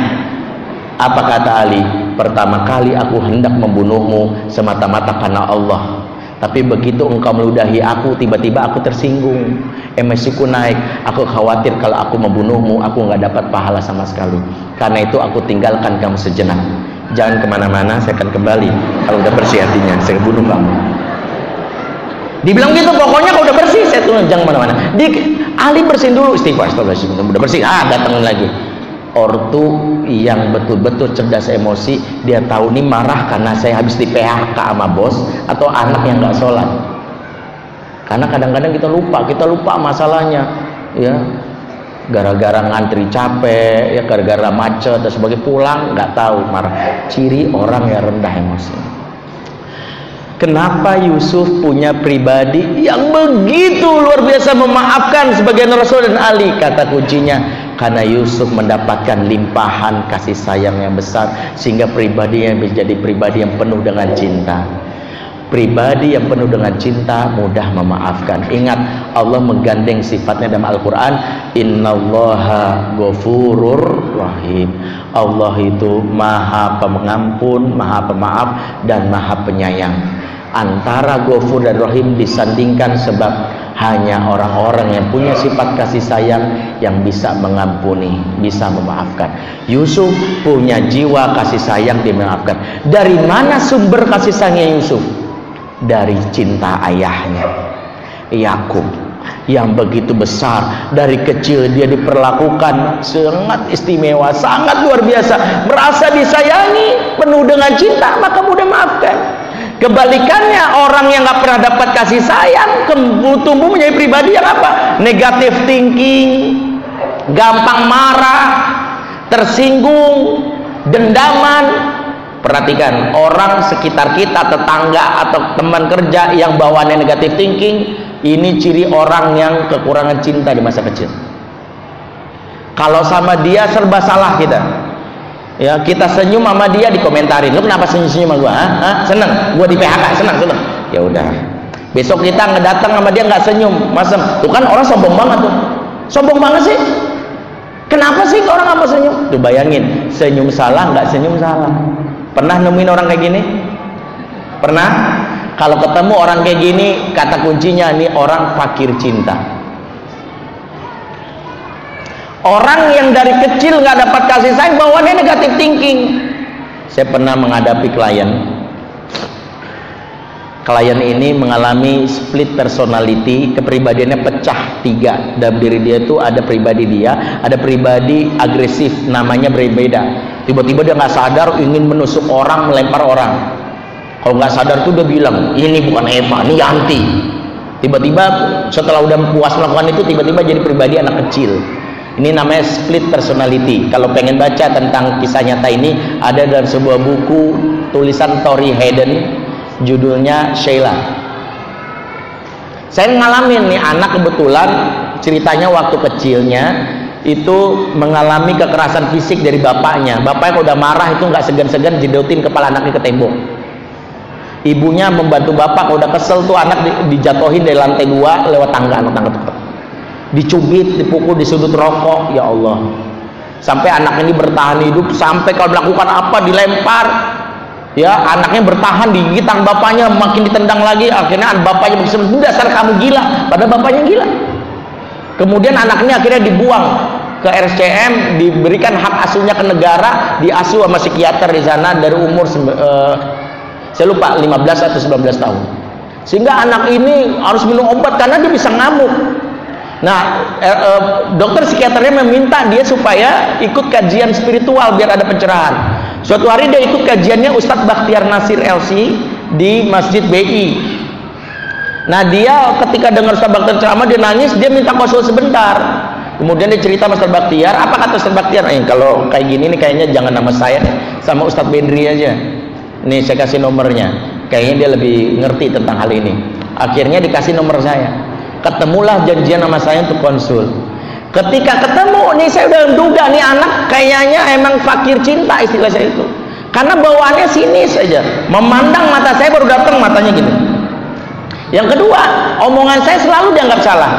Apa kata Ali? Pertama kali aku hendak membunuhmu semata-mata karena Allah. Tapi begitu engkau meludahi aku tiba-tiba aku tersinggung. Emosiku naik. Aku khawatir kalau aku membunuhmu aku nggak dapat pahala sama sekali. Karena itu aku tinggalkan kamu sejenak. Jangan ke mana-mana saya akan kembali. Kalau udah bersih hatinya saya bunuh kamu dibilang gitu pokoknya kalau udah bersih saya turun jangan mana-mana. Di Ali bersihin dulu istighfar astagfirullahaladzim udah bersih. Ah datangin lagi. Ortu yang betul-betul cerdas emosi dia tahu nih marah karena saya habis di PHK sama bos atau anak yang nggak sholat. Karena kadang-kadang kita lupa kita lupa masalahnya ya. Gara-gara ngantri capek ya gara-gara macet dan sebagai pulang nggak tahu marah. Ciri orang yang rendah emosi Kenapa Yusuf punya pribadi yang begitu luar biasa memaafkan sebagian Rasul dan Ali? Kata kuncinya, karena Yusuf mendapatkan limpahan kasih sayang yang besar sehingga pribadinya menjadi pribadi yang penuh dengan cinta. Pribadi yang penuh dengan cinta mudah memaafkan. Ingat Allah menggandeng sifatnya dalam Al-Qur'an, "Innallaha ghafurur rahim." Allah itu Maha Pengampun, Maha Pemaaf dan Maha Penyayang antara Ghafur dan Rahim disandingkan sebab hanya orang-orang yang punya sifat kasih sayang yang bisa mengampuni, bisa memaafkan. Yusuf punya jiwa kasih sayang dimaafkan. Dari mana sumber kasih sayangnya Yusuf? Dari cinta ayahnya, Yakub yang begitu besar dari kecil dia diperlakukan sangat istimewa sangat luar biasa merasa disayangi penuh dengan cinta maka mudah maafkan Kebalikannya orang yang nggak pernah dapat kasih sayang tumbuh menjadi pribadi yang apa? Negatif thinking, gampang marah, tersinggung, dendaman. Perhatikan orang sekitar kita, tetangga atau teman kerja yang bawaannya negatif thinking, ini ciri orang yang kekurangan cinta di masa kecil. Kalau sama dia serba salah kita ya kita senyum sama dia dikomentarin. Lu kenapa senyum senyum sama gua Hah? seneng? Gua di PHK seneng seneng. Ya udah. Besok kita ngedatang sama dia nggak senyum masem. Tuh kan orang sombong banget tuh. Sombong banget sih. Kenapa sih orang nggak senyum? Tuh bayangin senyum salah nggak senyum salah. Pernah nemuin orang kayak gini? Pernah? Kalau ketemu orang kayak gini kata kuncinya ini orang fakir cinta orang yang dari kecil nggak dapat kasih sayang bawaannya negatif thinking. Saya pernah menghadapi klien. Klien ini mengalami split personality kepribadiannya pecah tiga. Dalam diri dia itu ada pribadi dia ada pribadi agresif namanya berbeda. Tiba-tiba dia nggak sadar ingin menusuk orang melempar orang. Kalau nggak sadar tuh dia bilang ini bukan Eva ini Yanti. Tiba-tiba setelah udah puas melakukan itu tiba-tiba jadi pribadi anak kecil ini namanya split personality. Kalau pengen baca tentang kisah nyata ini ada dalam sebuah buku tulisan Tori Hayden judulnya Sheila. Saya ngalamin nih anak kebetulan ceritanya waktu kecilnya itu mengalami kekerasan fisik dari bapaknya. Bapaknya kalau udah marah itu nggak segan-segan jedotin kepala anaknya ke tembok. Ibunya membantu bapak kalau udah kesel tuh anak di, dijatuhin dari lantai dua lewat tangga anak tangga tuh dicubit dipukul di sudut rokok ya Allah. Sampai anak ini bertahan hidup sampai kalau melakukan apa dilempar. Ya anaknya bertahan di gigitang bapaknya makin ditendang lagi akhirnya bapaknya berkata dasar kamu gila. Pada bapaknya gila. Kemudian anaknya akhirnya dibuang ke RCM diberikan hak asuhnya ke negara diasuh sama psikiater di sana dari umur uh, saya lupa 15 atau 19 tahun. Sehingga anak ini harus minum obat karena dia bisa ngamuk nah eh, eh, dokter psikiaternya meminta dia supaya ikut kajian spiritual biar ada pencerahan Suatu hari dia ikut kajiannya Ustadz Bakhtiar Nasir LC di Masjid BI. Nah dia ketika dengar Ustadz Bakhtiar ceramah dia nangis, dia minta konsul sebentar. Kemudian dia cerita Ustadz Bakhtiar, apa kata Ustadz Bakhtiar? Eh, kalau kayak gini nih kayaknya jangan nama saya sama Ustadz Bendri aja. Nih saya kasih nomornya. Kayaknya dia lebih ngerti tentang hal ini. Akhirnya dikasih nomor saya. Ketemulah janjian nama saya untuk konsul. Ketika ketemu nih saya udah duga nih anak kayaknya emang fakir cinta istilah saya itu. Karena bawaannya sini saja. Memandang mata saya baru datang matanya gini. Yang kedua omongan saya selalu dianggap salah.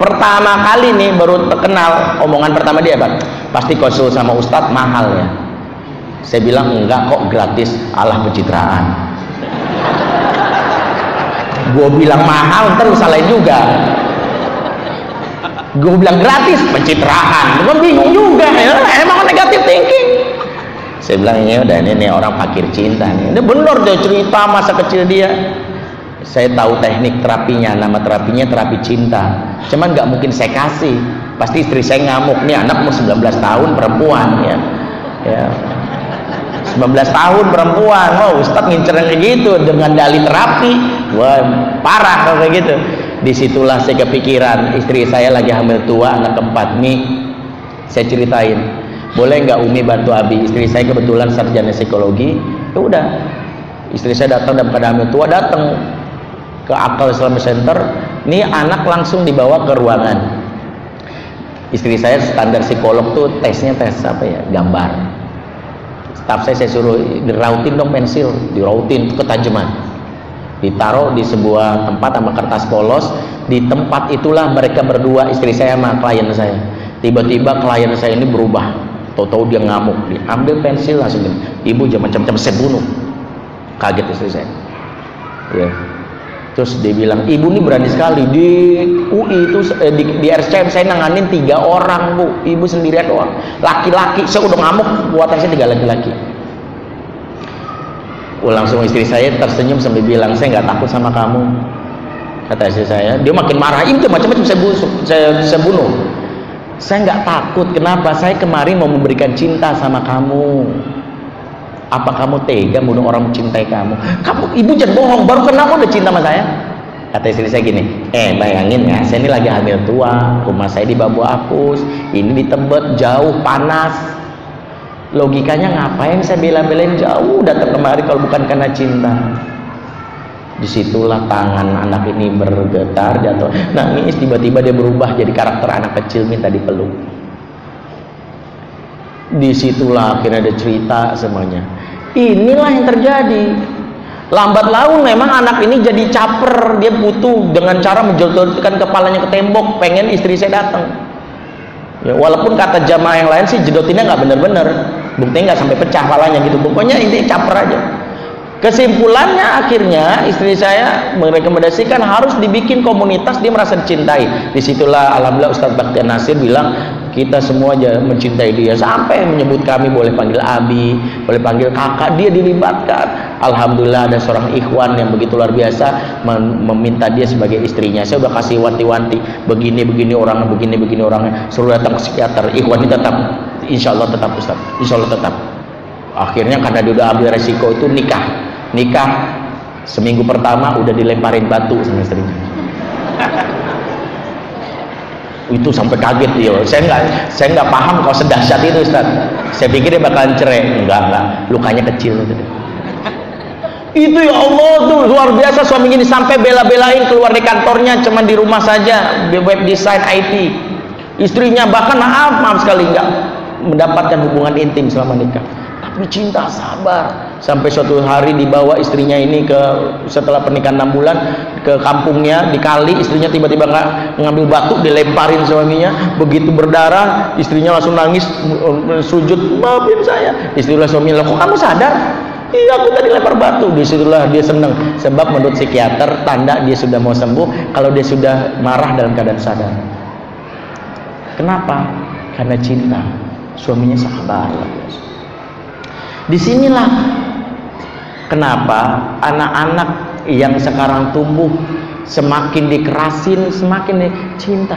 Pertama kali nih baru terkenal omongan pertama dia apa pasti konsul sama ustadz mahal ya. Saya bilang enggak kok gratis. Allah pencitraan gue bilang mahal terus salah juga. Gue bilang gratis pencitraan. Gue bingung juga. Ya emang negatif thinking. Saya bilang ini udah ini, ini orang fakir cinta nih. Ini bener dia cerita masa kecil dia. Saya tahu teknik terapinya nama terapinya terapi cinta. Cuman nggak mungkin saya kasih. Pasti istri saya ngamuk nih anak mau 19 tahun perempuan. Ya. Ya. 19 tahun perempuan. Oh Ustadz ngincer kayak gitu dengan dalih terapi wah parah kalau kayak gitu. Di situlah saya kepikiran istri saya lagi hamil tua anak keempat. Nih saya ceritain. Boleh nggak Umi bantu Abi? Istri saya kebetulan sarjana psikologi. Ya udah. Istri saya datang dan pada hamil tua datang ke Akal Islamic Center. Nih anak langsung dibawa ke ruangan. Istri saya standar psikolog tuh tesnya tes apa ya? Gambar. Staff saya saya suruh dirautin dong pensil. Dirautin ketajaman ditaruh di sebuah tempat sama kertas polos. Di tempat itulah mereka berdua istri saya sama klien saya. Tiba-tiba klien saya ini berubah. Tahu-tahu dia ngamuk. Diambil pensil langsung. Ibu jangan macam-macam saya bunuh. Kaget istri saya. Ya. Terus dia bilang ibu ini berani sekali. Di UI itu eh, di, di RCM saya nanganin tiga orang bu. Ibu sendirian doang. Laki-laki saya udah ngamuk. Buatan saya tiga laki-laki langsung istri saya tersenyum sambil bilang saya nggak takut sama kamu kata istri saya. Dia makin marah itu macam-macam saya, busuk, saya, saya bunuh. Saya nggak takut kenapa? Saya kemarin mau memberikan cinta sama kamu. Apa kamu tega bunuh orang mencintai kamu? Kamu ibu jangan bohong baru kenapa udah cinta sama saya. Kata istri saya gini eh bayangin ya saya ini lagi hamil tua rumah saya di Babu Apus ini di Tebet jauh panas logikanya ngapain saya bela-belain? Jauh datang kemari kalau bukan karena cinta. Di situlah tangan anak ini bergetar jatuh nangis tiba-tiba dia berubah jadi karakter anak kecil minta dipeluk. Di situlah akhirnya ada cerita semuanya. Inilah yang terjadi. Lambat laun memang anak ini jadi caper dia butuh dengan cara menjodorkan kepalanya ke tembok pengen istri saya datang ya, walaupun kata jamaah yang lain sih jedotinnya nggak bener-bener buktinya nggak sampai pecah palanya gitu. Pokoknya ini caper aja. Kesimpulannya akhirnya istri saya merekomendasikan harus dibikin komunitas dia merasa dicintai. Di situlah alhamdulillah Ustadz Baktiar Nasir bilang kita semua aja mencintai dia. Sampai menyebut kami boleh panggil abi boleh panggil kakak dia dilibatkan. Alhamdulillah ada seorang ikhwan yang begitu luar biasa meminta dia sebagai istrinya. Saya udah kasih wanti-wanti begini begini orang begini begini orang. Suruh datang ke psikiater. Ikhwan ini tetap insya Allah tetap Ustaz. Insya Allah tetap. Akhirnya karena dia udah ambil resiko itu nikah. Nikah seminggu pertama udah dilemparin batu sama istrinya itu sampai kaget dia. Saya nggak saya nggak paham kalau sedahsyat itu Ustaz. Saya pikir dia bakalan cerai. Enggak enggak. Lukanya kecil. Gitu itu ya Allah tuh luar biasa. Suami ini sampai bela-belain keluar dari kantornya cuman di rumah saja. Web design IT istrinya bahkan maaf maaf sekali nggak mendapatkan hubungan intim selama nikah tapi cinta sabar. Sampai suatu hari dibawa istrinya ini ke setelah pernikahan 6 bulan ke kampungnya di kali istrinya tiba-tiba ngambil batu dilemparin suaminya. Begitu berdarah istrinya langsung nangis sujud maafin saya. Istilah suaminya kok kamu sadar? Iya aku tadi lempar batu. Di situlah dia senang Sebab menurut psikiater Tanda dia sudah mau sembuh Kalau dia sudah marah dalam keadaan sadar. Kenapa? Karena cinta. Suaminya sabar Di sinilah kenapa anak-anak yang sekarang tumbuh semakin dikerasin, semakin cinta.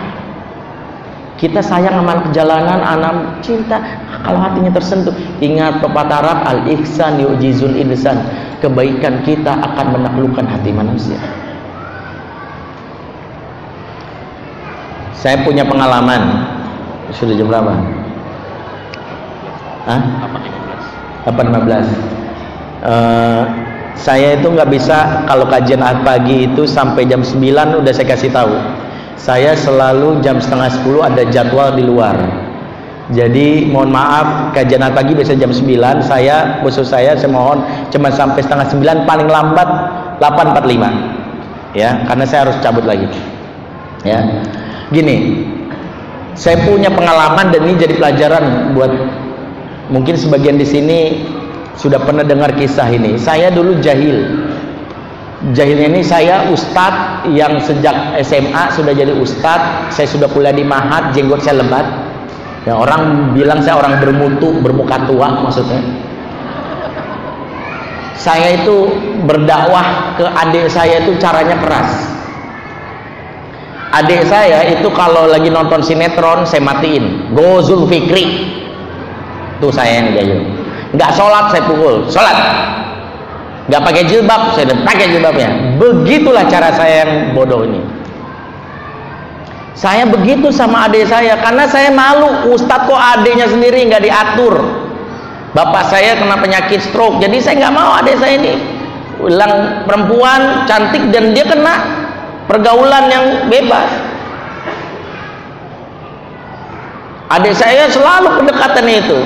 Kita sayang sama anak jalanan, anak cinta. Kalau hatinya tersentuh, ingat pepatah Arab al-ihsan yujizul insan. Kebaikan kita akan menaklukkan hati manusia. Saya punya pengalaman. Sudah jam berapa? Hah? 8.15 uh, eh, saya itu nggak bisa kalau kajian pagi itu sampai jam 9 udah saya kasih tahu. Saya selalu jam setengah 10 ada jadwal di luar. Jadi mohon maaf kajian pagi biasa jam 9 saya khusus saya saya mohon cuma sampai setengah 9 paling lambat 8.45 ya karena saya harus cabut lagi. Ya. Gini saya punya pengalaman dan ini jadi pelajaran buat mungkin sebagian di sini sudah pernah dengar kisah ini. Saya dulu jahil. Jahilnya ini saya ustadz yang sejak SMA sudah jadi ustadz saya sudah kuliah di mahat jenggot saya lebat. Yang orang bilang saya orang bermutu bermuka tua maksudnya. Saya itu berdakwah ke adik saya itu caranya keras. Adik saya itu kalau lagi nonton sinetron saya matiin. Gozul Fikri itu saya yang jahil nggak sholat saya pukul. Sholat. Nggak pakai jilbab saya pakai jilbabnya. Begitulah cara saya yang bodoh ini. Saya begitu sama adik saya karena saya malu. Ustadz kok adiknya sendiri nggak diatur? Bapak saya kena penyakit stroke jadi saya nggak mau adik saya ini. Ulang perempuan cantik dan dia kena pergaulan yang bebas. Adik saya selalu pendekatan itu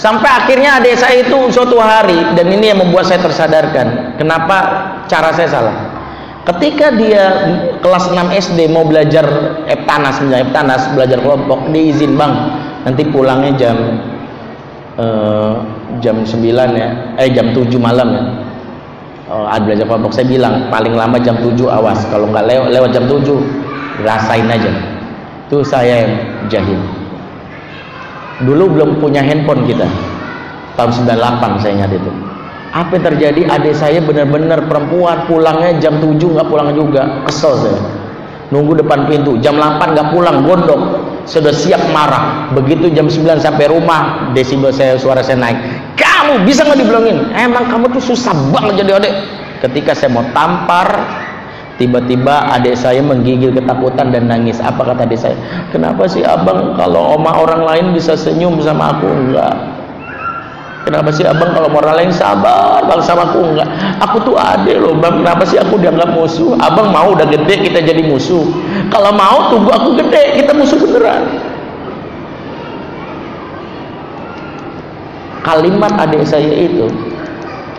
sampai akhirnya adik saya itu suatu hari dan ini yang membuat saya tersadarkan. Kenapa cara saya salah? Ketika dia kelas 6 SD mau belajar eptanas misalnya eptanas belajar kelompok diizin bang nanti pulangnya jam eh, jam 9 ya eh jam 7 malam ya. Oh, ada belajar kelompok saya bilang paling lama jam 7 awas. Kalau nggak lewat, lewat jam 7 rasain aja. Itu saya yang jahil dulu belum punya handphone kita. Tahun 98 saya ingat itu. Apa yang terjadi? Adik saya benar-benar perempuan pulangnya jam 7 nggak pulang juga. Kesel saya. Nunggu depan pintu. Jam 8 nggak pulang gondok. Sudah siap marah. Begitu jam 9 sampai rumah desibel saya suara saya naik. Kamu bisa nggak dibilangin? Emang kamu tuh susah banget jadi adik. Ketika saya mau tampar Tiba-tiba adik saya menggigil ketakutan dan nangis. Apa kata adik saya? Kenapa sih abang kalau oma orang lain bisa senyum sama aku enggak? Kenapa sih abang kalau orang lain sabar kalau sama aku enggak? Aku tuh adik loh bang. Kenapa sih aku dianggap musuh? Abang mau udah gede kita jadi musuh. Kalau mau tunggu aku gede kita musuh beneran. Kalimat adik saya itu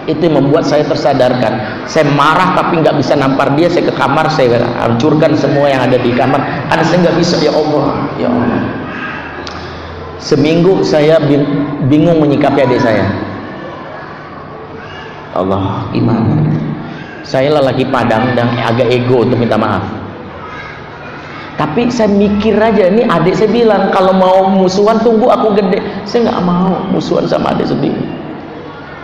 itu yang membuat saya tersadarkan. Saya marah tapi nggak bisa nampar dia saya ke kamar saya hancurkan semua yang ada di kamar. Karena saya nggak bisa ya Allah ya Allah. Seminggu saya bingung menyikapi adik saya. Allah gimana? Saya lelaki padang dan agak ego untuk minta maaf. Tapi saya mikir aja ini adik saya bilang kalau mau musuhan tunggu aku gede. Saya nggak mau musuhan sama adik sendiri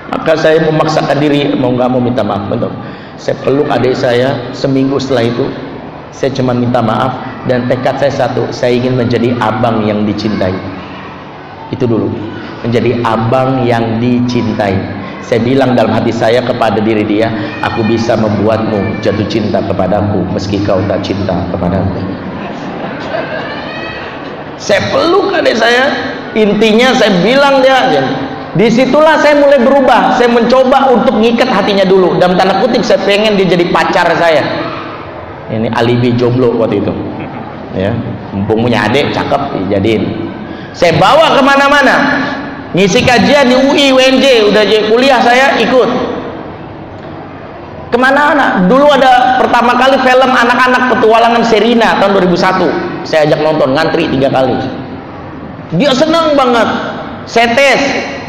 maka saya memaksakan diri mau nggak mau minta maaf. Betul. Saya peluk adik saya seminggu setelah itu. Saya cuma minta maaf dan tekad saya satu saya ingin menjadi abang yang dicintai. Itu dulu. Menjadi abang yang dicintai. Saya bilang dalam hati saya kepada diri dia aku bisa membuatmu jatuh cinta kepadaku meski kau tak cinta kepadaku. Saya peluk adik saya. Intinya saya bilang dia di situlah saya mulai berubah. Saya mencoba untuk ngikat hatinya dulu. Dalam tanda kutip saya pengen dia jadi pacar saya. Ini alibi jomblo waktu itu. Ya mumpung punya adik cakep dijadiin. Saya bawa ke mana-mana. Ngisi kajian di UI UNJ udah kuliah saya ikut. Ke mana anak dulu ada pertama kali film anak-anak petualangan Serina tahun 2001 saya ajak nonton ngantri tiga kali. Dia senang banget. Saya tes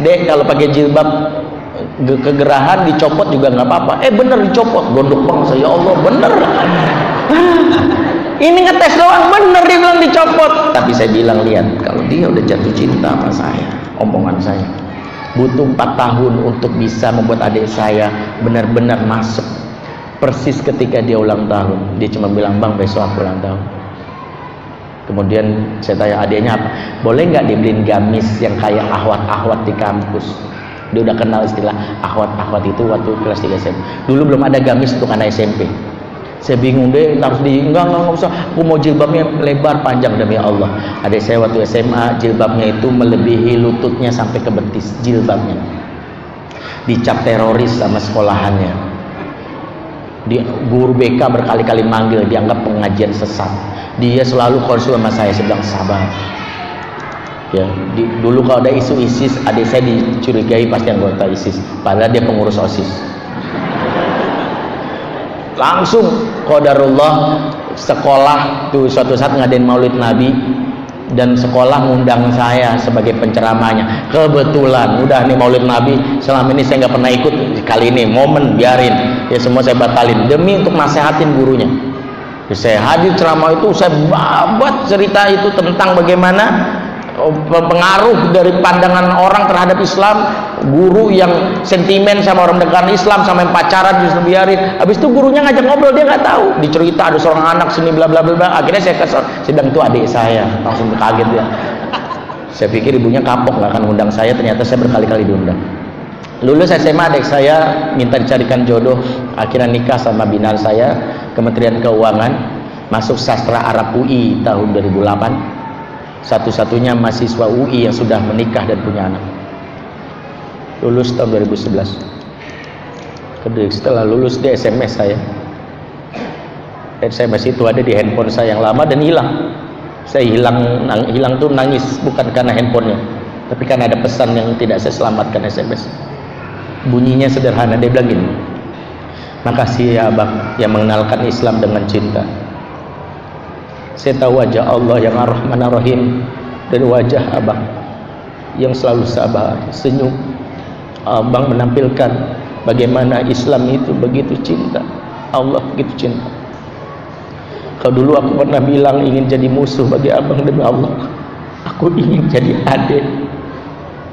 deh kalau pakai jilbab kegerahan dicopot juga nggak apa-apa. Eh bener dicopot. Gondok bang saya ya Allah bener. Ini ngetes doang bener dia bilang dicopot. Tapi saya bilang lihat kalau dia udah jatuh cinta sama saya omongan saya butuh 4 tahun untuk bisa membuat adik saya benar-benar masuk. Persis ketika dia ulang tahun dia cuma bilang bang besok aku ulang tahun kemudian saya tanya adiknya apa? Boleh nggak dibeliin gamis yang kayak ahwat-ahwat di kampus? Dia udah kenal istilah ahwat-ahwat itu waktu kelas 3 SMP dulu belum ada gamis untuk anak SMP saya bingung deh harus di enggak enggak, enggak usah. Aku mau jilbabnya lebar panjang demi Allah. Ada saya waktu SMA jilbabnya itu melebihi lututnya sampai ke betis jilbabnya. Dicap teroris sama sekolahannya di guru BK berkali-kali manggil dianggap pengajian sesat. Dia selalu konsul sama saya sedang sabar. Ya di, dulu kalau ada isu ISIS adik saya dicurigai pasti anggota ISIS. Padahal dia pengurus OSIS. Langsung qadarullah sekolah tuh suatu saat ngadain maulid nabi dan sekolah ngundang saya sebagai penceramanya kebetulan udah nih maulid nabi selama ini saya nggak pernah ikut. Kali ini momen biarin. Ya semua saya batalin. Demi untuk nasehatin gurunya. Saya hadir ceramah itu saya babat cerita itu tentang bagaimana pengaruh dari pandangan orang terhadap Islam guru yang sentimen sama orang dekat Islam sama yang pacaran justru biarin habis itu gurunya ngajak ngobrol dia nggak tahu. Dicerita ada seorang anak sini bla bla bla bla. Akhirnya saya kesel. Sedang itu adik saya. Langsung kaget dia. Saya pikir ibunya kapok nggak akan undang saya. Ternyata saya berkali-kali diundang. Lulus SMA adik saya minta dicarikan jodoh. Akhirnya nikah sama binar saya Kementerian Keuangan. Masuk sastra Arab UI tahun 2008 satu-satunya mahasiswa UI yang sudah menikah dan punya anak. Lulus tahun 2011 setelah lulus di SMS saya. SMS itu ada di handphone saya yang lama dan hilang. Saya hilang nang, hilang tuh nangis bukan karena handphonenya tapi karena ada pesan yang tidak saya selamatkan SMS bunyinya sederhana dia bilang gini makasih ya abang yang mengenalkan Islam dengan cinta saya tahu wajah Allah yang ar-Rahman ar-Rahim dan wajah abang yang selalu sabar senyum. Abang menampilkan bagaimana Islam itu begitu cinta. Allah begitu cinta. Kalau dulu aku pernah bilang ingin jadi musuh bagi abang demi Allah aku ingin jadi adik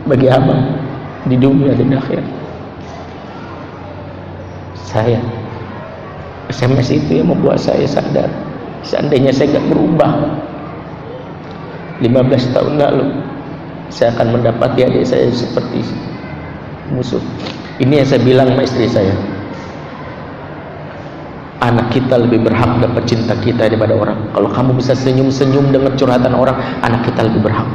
bagi abang di dunia dan akhir saya SMS itu yang membuat saya sadar seandainya saya tidak berubah 15 tahun lalu saya akan mendapati adik saya seperti musuh. Ini yang saya bilang sama istri saya. Anak kita lebih berhak dapat cinta kita daripada orang. Kalau kamu bisa senyum-senyum dengan curhatan orang anak kita lebih berhak.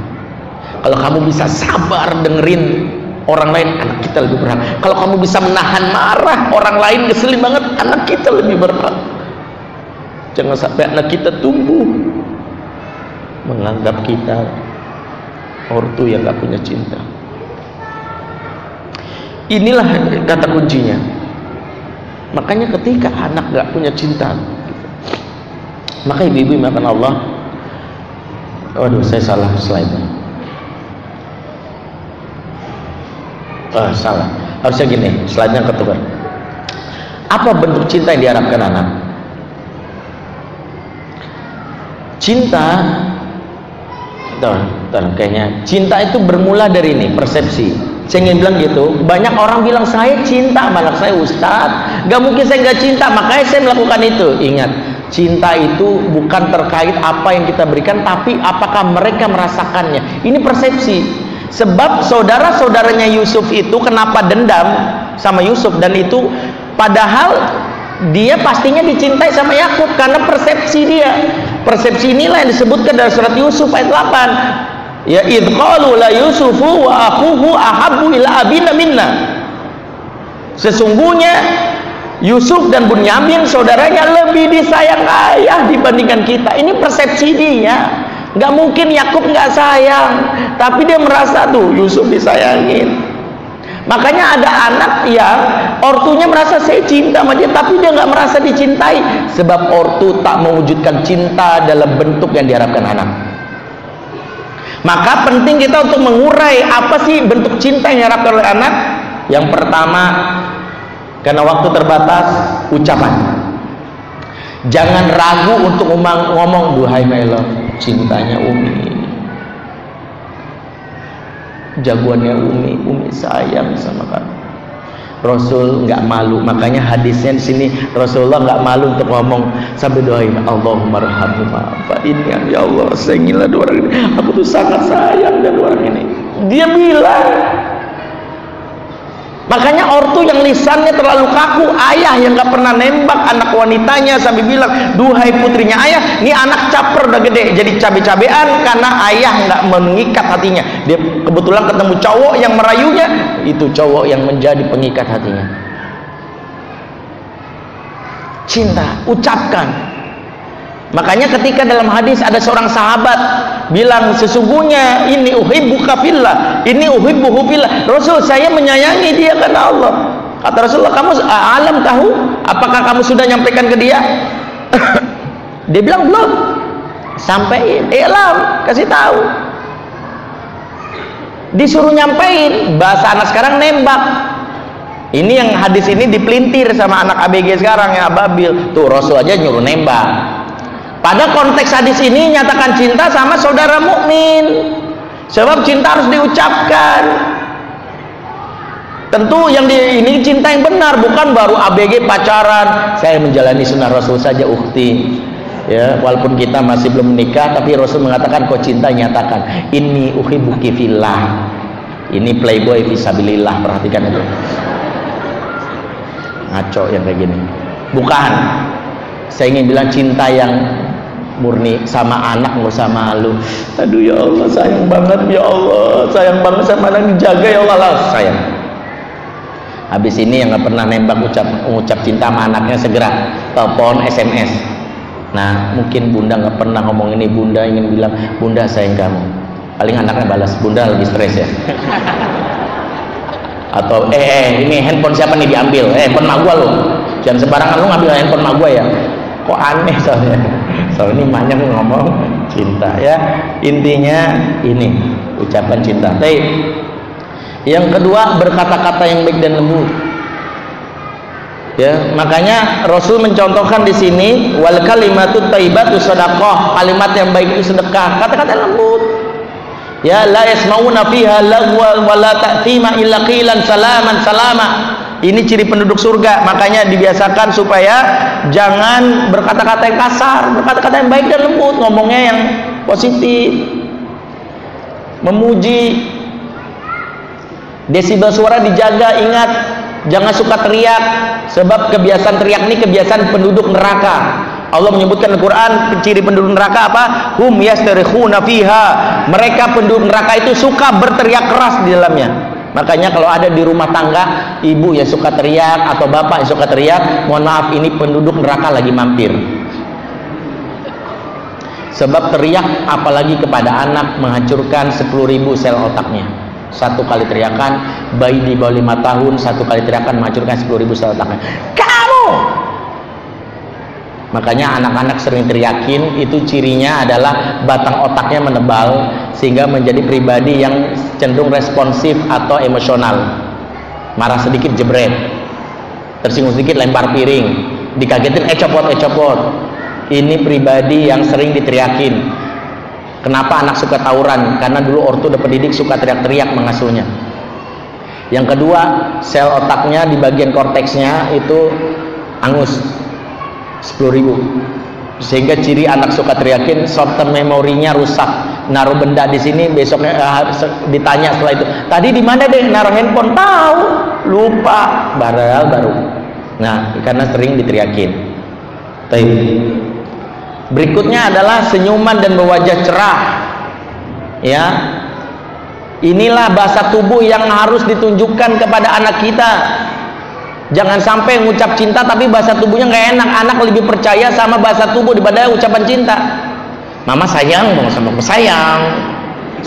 Kalau kamu bisa sabar dengerin orang lain anak kita lebih berhak. Kalau kamu bisa menahan marah orang lain keselin banget anak kita lebih berhak jangan sampai anak kita tumbuh. Menganggap kita ortu yang gak punya cinta. Inilah kata kuncinya. Makanya ketika anak gak punya cinta maka ibu-ibu makan Allah waduh saya salah slide. Oh, salah. Harusnya gini slide-nya ketukar. Apa bentuk cinta yang diharapkan anak cinta. Tuh, tuh, kayaknya cinta itu bermula dari ini persepsi. Saya ingin bilang gitu. Banyak orang bilang saya cinta. Malah saya ustad gak mungkin saya gak cinta. Makanya saya melakukan itu. Ingat cinta itu bukan terkait apa yang kita berikan tapi apakah mereka merasakannya. Ini persepsi. Sebab saudara-saudaranya Yusuf itu kenapa dendam sama Yusuf? Dan itu padahal dia pastinya dicintai sama Yakub karena persepsi dia. Persepsi inilah yang disebutkan dalam surat Yusuf ayat 8 ya id qalu la yusufu wa akhuhu ahabbu ila abina minna. Sesungguhnya Yusuf dan Bunyamin saudaranya lebih disayang ayah dibandingkan kita. Ini persepsi dia. Nggak mungkin Yakub nggak sayang. Tapi dia merasa tuh Yusuf disayangin makanya ada anak yang ortunya merasa saya cinta sama dia tapi dia nggak merasa dicintai. Sebab ortu tak mewujudkan cinta dalam bentuk yang diharapkan anak. Maka penting kita untuk mengurai apa sih bentuk cinta yang diharapkan oleh anak. Yang pertama karena waktu terbatas ucapan. Jangan ragu untuk ngomong, ngomong duhai my love cintanya Umi jagoannya Umi Umi sayang sama kamu. Rasul nggak malu makanya hadisnya di sini Rasulullah nggak malu untuk ngomong sampai doain Allahumma rahmahumma fa ini ya Allah sayangilah dua orang ini. Aku tuh sangat sayang dan dua orang ini. Dia bilang makanya ortu yang lisannya terlalu kaku ayah yang gak pernah nembak anak wanitanya sampai bilang duhai putrinya ayah ini anak caper udah gede jadi cabe-cabean karena ayah gak mengikat hatinya. Dia kebetulan ketemu cowok yang merayunya itu cowok yang menjadi pengikat hatinya. Cinta ucapkan Makanya ketika dalam hadis ada seorang sahabat bilang sesungguhnya ini uhibbuka fillah, ini uhibbuhu fillah. Rasul saya menyayangi dia karena Allah. Kata Rasulullah, kamu alam tahu? Apakah kamu sudah nyampaikan ke dia? dia bilang belum. Sampaikan, ilam, kasih tahu. Disuruh nyampein, bahasa anak sekarang nembak. Ini yang hadis ini dipelintir sama anak ABG sekarang yang ababil. Tuh Rasul aja nyuruh nembak pada konteks hadis ini nyatakan cinta sama saudara mukmin. Sebab cinta harus diucapkan. Tentu yang di, ini cinta yang benar, bukan baru ABG pacaran. Saya menjalani sunnah Rasul saja ukti. Ya, walaupun kita masih belum menikah, tapi Rasul mengatakan kau cinta nyatakan. Ini uhibbuki fillah. Ini playboy visabilillah, perhatikan itu. Ngaco yang kayak gini. Bukan. Saya ingin bilang cinta yang murni sama anak nggak usah malu. Aduh ya Allah sayang banget ya Allah. Sayang banget sama anak dijaga ya Allah lah. Sayang. Habis ini yang nggak pernah nembak ucap ucap cinta sama anaknya segera telepon SMS nah mungkin bunda nggak pernah ngomong ini bunda ingin bilang bunda sayang kamu. Paling anaknya balas bunda lagi stres ya. Atau eh, eh ini handphone siapa nih diambil? Eh handphone mak gua lo jangan sembarangan lu ngambil handphone mak gua ya. Kok aneh soalnya soal ini banyak ngomong cinta ya. Intinya ini ucapan cinta. Baik. Yang kedua berkata-kata yang baik dan lembut. Ya makanya Rasul mencontohkan di sini wal kalimatut thayyibatu sadaqah kalimat yang baik itu sedekah. Kata-kata lembut ya la yasmauna fiha lagwa wala ta'thima illa qilan salaman salama. Ini ciri penduduk surga makanya dibiasakan supaya jangan berkata-kata yang kasar berkata-kata yang baik dan lembut ngomongnya yang positif. Memuji. Desibel suara dijaga ingat jangan suka teriak sebab kebiasaan teriak ini kebiasaan penduduk neraka Allah menyebutkan Al-Quran ciri penduduk neraka apa hum yastarikhuna fiha mereka penduduk neraka itu suka berteriak keras di dalamnya Makanya kalau ada di rumah tangga ibu yang suka teriak atau bapak yang suka teriak, mohon maaf ini penduduk neraka lagi mampir. Sebab teriak apalagi kepada anak menghancurkan 10.000 sel otaknya. Satu kali teriakan, bayi di bawah lima tahun satu kali teriakan menghancurkan 10.000 sel otaknya. Kamu Makanya anak-anak sering teriakin itu cirinya adalah batang otaknya menebal sehingga menjadi pribadi yang cenderung responsif atau emosional. marah sedikit jebret. Tersinggung sedikit lempar piring. Dikagetin eh copot eh copot. Ini pribadi yang sering diteriakin. Kenapa anak suka tawuran? Karena dulu ortu udah pendidik suka teriak-teriak mengasuhnya. Yang kedua sel otaknya di bagian korteksnya itu angus 10 ribu. Sehingga ciri anak suka teriakin short term memorinya rusak. Naruh benda di sini besoknya uh, ditanya setelah itu tadi di mana deh naruh handphone. Tahu. Lupa. Baru baru. Nah karena sering diteriakin. Tapi berikutnya adalah senyuman dan berwajah cerah. Ya. Inilah bahasa tubuh yang harus ditunjukkan kepada anak kita Jangan sampai ngucap cinta tapi bahasa tubuhnya nggak enak. Anak lebih percaya sama bahasa tubuh daripada ucapan cinta. Mama sayang dong sama aku sayang.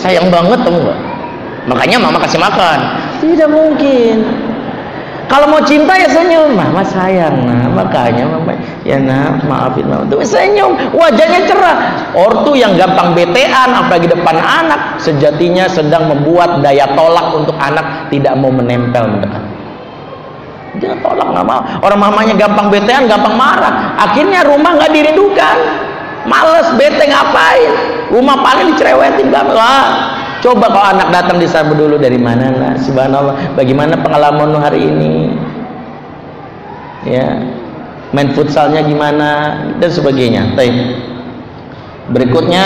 Sayang banget tuh enggak. Makanya mama kasih makan. Tidak mungkin. Kalau mau cinta ya senyum, mama sayang nah makanya mama ya nah maafin mama tuh senyum, wajahnya cerah. Ortu yang gampang betean apalagi depan anak sejatinya sedang membuat daya tolak untuk anak tidak mau menempel mendekat dia tolak nggak mau. Orang mamanya gampang betean gampang marah. Akhirnya rumah nggak dirindukan. Males bete ngapain? Rumah paling dicerewetin gak lah coba kalau anak datang disambut dulu dari mana lah subhanallah. Bagaimana pengalaman hari ini? Ya. Main futsalnya gimana? Dan sebagainya. Taip. berikutnya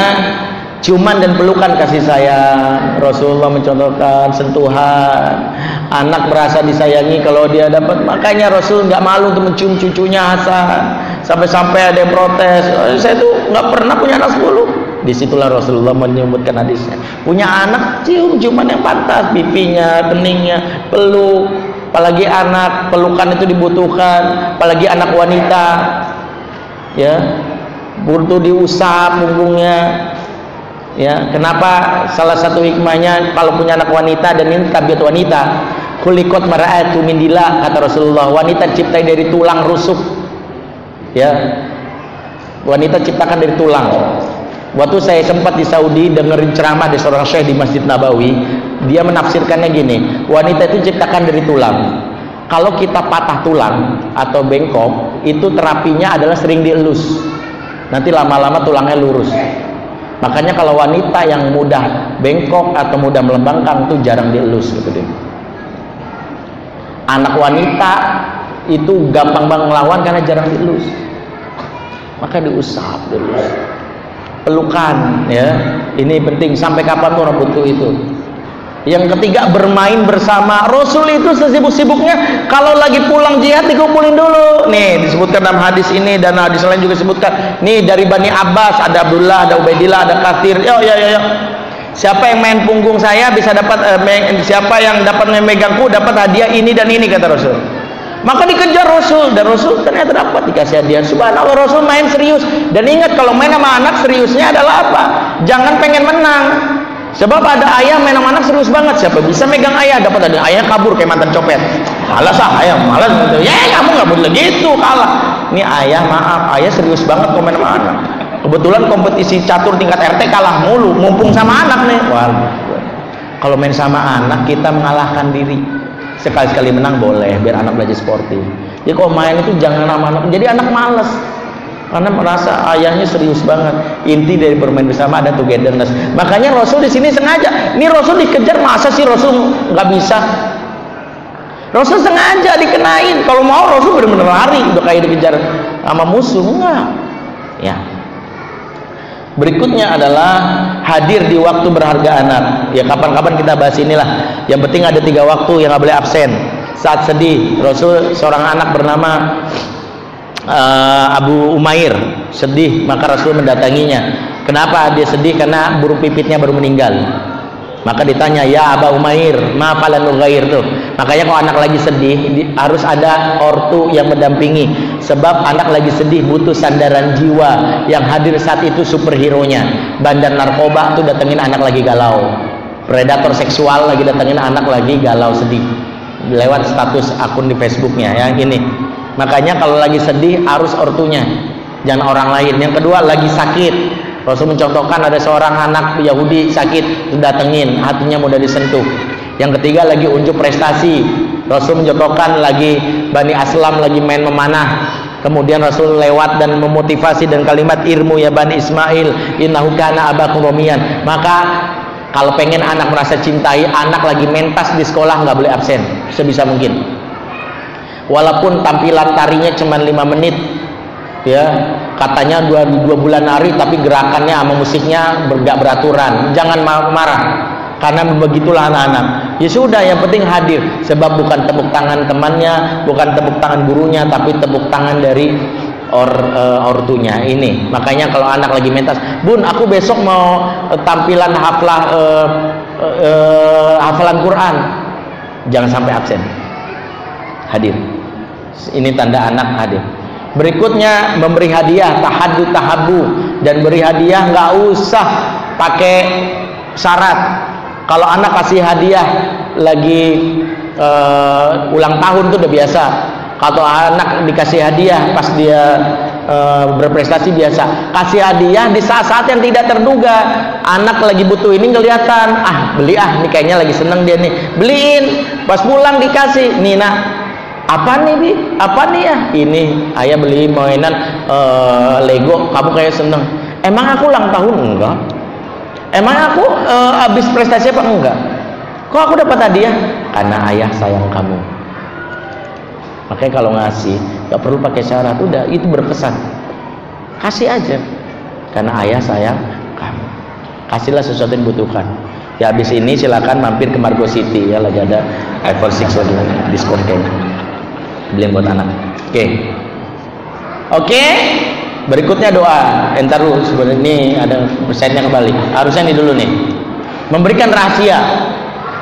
ciuman dan pelukan kasih sayang. Rasulullah mencontohkan sentuhan. Anak merasa disayangi kalau dia dapat. Makanya Rasul nggak malu untuk mencium cucunya Hasan. Sampai-sampai ada yang protes. Oh, saya tuh nggak pernah punya anak sepuluh. Di situlah Rasulullah menyebutkan hadisnya. Punya anak cium ciuman yang pantas. Pipinya keningnya peluk. Apalagi anak pelukan itu dibutuhkan. Apalagi anak wanita. Ya. Butuh diusap punggungnya ya kenapa salah satu hikmahnya kalau punya anak wanita dan ini tabiat wanita kulikot mara'atu mindila kata Rasulullah. Wanita ciptai dari tulang rusuk. Ya. Wanita ciptakan dari tulang. Waktu saya sempat di Saudi dengerin ceramah di seorang syekh di Masjid Nabawi dia menafsirkannya gini wanita itu ciptakan dari tulang. Kalau kita patah tulang atau bengkok itu terapinya adalah sering dielus. Nanti lama-lama tulangnya lurus makanya kalau wanita yang mudah bengkok atau mudah melembangkan itu jarang dielus gitu deh. Anak wanita itu gampang banget ngelawan karena jarang dielus. Maka diusap dielus pelukan ya. Ini penting sampai kapan tuh butuh itu yang ketiga bermain bersama Rasul itu sesibuk-sibuknya. Kalau lagi pulang jihad dikumpulin dulu. Nih disebutkan dalam hadis ini dan hadis lain juga disebutkan. Nih dari Bani Abbas ada Abdullah ada Ubaidillah ada Kathir. Yo yo yo, yo. siapa yang main punggung saya bisa dapat eh, siapa yang dapat memegangku dapat hadiah ini dan ini kata Rasul. Maka dikejar Rasul dan Rasul ternyata dapat dikasih hadiah. Subhanallah Rasul main serius. Dan ingat kalau main sama anak seriusnya adalah apa? Jangan pengen menang Sebab ada ayah main anak serius banget. Siapa bisa megang ayah dapat ada ayah kabur kayak mantan copet. Kalah sah ayah malas gitu. Ya kamu nggak boleh gitu kalah. Ini ayah maaf ayah serius banget komen sama anak. Kebetulan kompetisi catur tingkat RT kalah mulu, mumpung sama anak nih. Wah, kalau main sama anak kita mengalahkan diri. Sekali-sekali menang boleh biar anak belajar sportif. Jadi kalau main itu jangan sama anak. Jadi anak males karena merasa ayahnya serius banget. Inti dari bermain bersama ada togetherness. Makanya Rasul di sini sengaja. Ini Rasul dikejar masa sih Rasul nggak bisa? Rasul sengaja dikenain. Kalau mau Rasul benar-benar lari. Udah kayak dikejar sama musuh. Enggak. Ya. Berikutnya adalah hadir di waktu berharga anak. Ya kapan-kapan kita bahas inilah. Yang penting ada tiga waktu yang nggak boleh absen. Saat sedih Rasul seorang anak bernama uh, Abu Umair sedih maka Rasul mendatanginya. Kenapa dia sedih? Karena burung pipitnya baru meninggal. Maka ditanya ya Abu Umair ma falan nugair tuh? Makanya kalau anak lagi sedih di, harus ada ortu yang mendampingi. Sebab anak lagi sedih butuh sandaran jiwa yang hadir saat itu superhero nya bandar narkoba tuh datengin anak lagi galau. Predator seksual lagi datengin anak lagi galau sedih. Lewat status akun di Facebooknya yang ini makanya kalau lagi sedih harus ortunya. Jangan orang lain. Yang kedua lagi sakit. Rasul mencontohkan ada seorang anak Yahudi sakit datengin hatinya mudah disentuh. Yang ketiga lagi unjuk prestasi. Rasul mencontohkan lagi Bani Aslam lagi main memanah. Kemudian Rasul lewat dan memotivasi dan kalimat irmu ya Bani Ismail innahu kana abakum romian. Maka kalau pengen anak merasa cintai anak lagi mentas di sekolah nggak boleh absen. Sebisa mungkin walaupun tampilan tarinya cuma 5 menit ya katanya dua, dua bulan nari tapi gerakannya sama musiknya bergak beraturan. Jangan marah karena begitulah anak-anak. Ya sudah yang penting hadir. Sebab bukan tepuk tangan temannya bukan tepuk tangan gurunya tapi tepuk tangan dari or uh, ortunya ini. Makanya kalau anak lagi mentas bun aku besok mau uh, tampilan haflah uh, uh, hafalan Quran. Jangan sampai absen. Hadir ini tanda anak hadir berikutnya memberi hadiah tahadu tahabu dan beri hadiah nggak usah pakai syarat. Kalau anak kasih hadiah lagi uh, ulang tahun tuh udah biasa. Kalau anak dikasih hadiah pas dia uh, berprestasi biasa. Kasih hadiah di saat-saat yang tidak terduga. Anak lagi butuh ini kelihatan ah beli ah ini kayaknya lagi seneng dia nih. Beliin pas pulang dikasih. Nina apa nih bi apa nih ya ini ayah beli mainan uh, Lego kamu kayak seneng emang aku ulang tahun enggak Emang aku uh, habis prestasi apa enggak? Kok aku dapat hadiah? Karena ayah sayang kamu. Makanya kalau ngasih nggak perlu pakai syarat, udah itu berpesan. Kasih aja. Karena ayah sayang kamu. Kasihlah sesuatu yang dibutuhkan. Ya habis ini silakan mampir ke Margo City ya lagi ada iPhone 6 lagi diskon kayaknya. Beliin buat anak. Oke. Okay. Oke. Okay berikutnya doa. Entar lu sebenarnya ini ada persennya kembali harusnya ini dulu nih. Memberikan rahasia.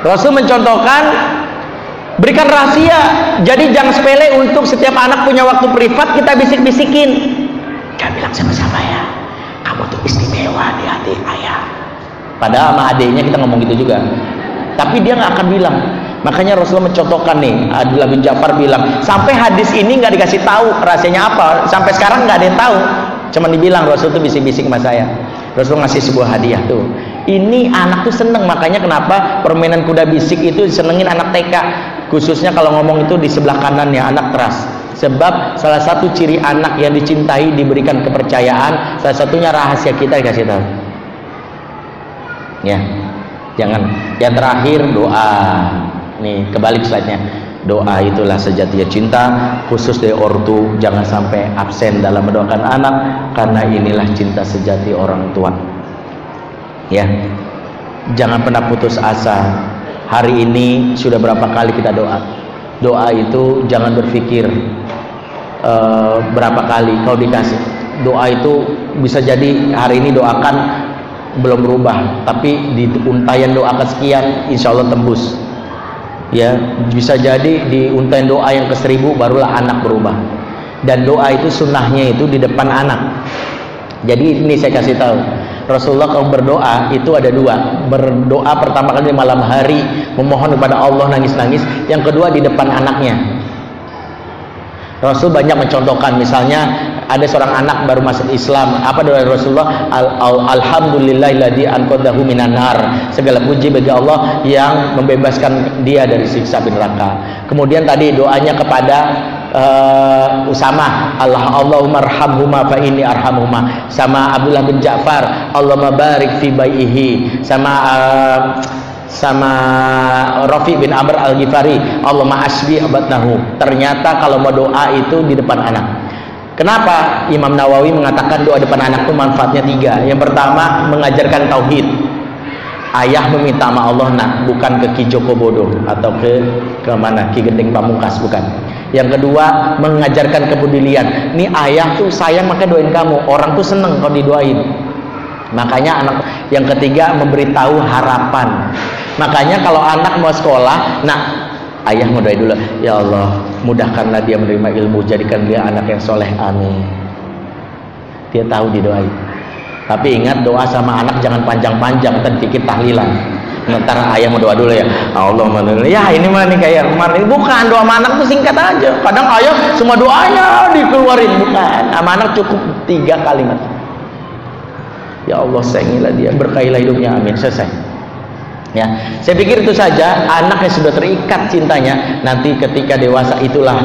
Rasul mencontohkan berikan rahasia. Jadi jangan sepele untuk setiap anak punya waktu privat kita bisik-bisikin. Gak bilang sama siapa ya. Kamu tuh istimewa di hati ayah. Padahal sama adiknya kita ngomong gitu juga. Tapi dia nggak akan bilang Makanya Rasulullah mencontohkan nih, Abdullah bin Ja'far bilang, sampai hadis ini nggak dikasih tahu rahasianya apa, sampai sekarang nggak ada yang tahu. Cuman dibilang Rasul tuh bisik-bisik sama saya. Rasul ngasih sebuah hadiah tuh. Ini anak tuh seneng, makanya kenapa permainan kuda bisik itu senengin anak TK. Khususnya kalau ngomong itu di sebelah kanan ya anak teras. Sebab salah satu ciri anak yang dicintai diberikan kepercayaan, salah satunya rahasia kita dikasih tahu. Ya, jangan. Yang terakhir doa nih kebalik slide-nya. Doa itulah sejatinya. Cinta khusus dari ortu jangan sampai absen dalam mendoakan anak karena inilah cinta sejati orang tua. Ya. Jangan pernah putus asa. Hari ini sudah berapa kali kita doa? Doa itu jangan berpikir uh, berapa kali kau dikasih. Doa itu bisa jadi hari ini doakan belum berubah tapi di untayan doa kesekian insya Allah tembus ya bisa jadi di untayan doa yang ke seribu barulah anak berubah. Dan doa itu sunnahnya itu di depan anak. Jadi ini saya kasih tahu Rasulullah kalau berdoa itu ada dua. Berdoa pertama kali malam hari memohon kepada Allah nangis-nangis. Yang kedua di depan anaknya Rasul banyak mencontohkan misalnya ada seorang anak baru masuk Islam. Apa doa Rasulullah? Al, al, alhamdulillahilladzi anqadhahu minan nar. Segala puji bagi Allah yang membebaskan dia dari siksa neraka. Kemudian tadi doanya kepada uh, Usama Allah Allahumma arhamhuma fa inni arhamhuma. Sama Abdullah bin Ja'far. Allahumma barik fi baihi sama uh, sama Rafi bin Amr Al-Ghifari. Allah ma'asbi abatnahu ternyata kalau mau doa itu di depan anak. Kenapa Imam Nawawi mengatakan doa depan anak itu manfaatnya tiga? Yang pertama mengajarkan tauhid. Ayah meminta sama Allah nak bukan ke Ki Joko Bodo atau ke ke mana? Ki Gendeng Pamungkas bukan. Yang kedua mengajarkan kepedulian. Ini ayah tuh sayang maka doain kamu. Orang tuh seneng kalau didoain. Makanya anak yang ketiga memberitahu harapan makanya kalau anak mau sekolah nah ayah mau doa dulu. Ya Allah mudahkanlah dia menerima ilmu jadikan dia anak yang soleh amin. Dia tahu didoain. Tapi ingat doa sama anak jangan panjang-panjang dan pikir tahlilan. Ntar ayah mau doa dulu ya. Allah mana ya ini mah nih kayak kemarin? Bukan doa sama anak tuh singkat aja. Kadang ayah semua doanya dikeluarin. Bukan sama anak cukup tiga kalimat. Ya Allah sayangilah dia berkailah hidupnya amin. Selesai ya. Saya pikir itu saja. Anak yang sudah terikat cintanya nanti ketika dewasa itulah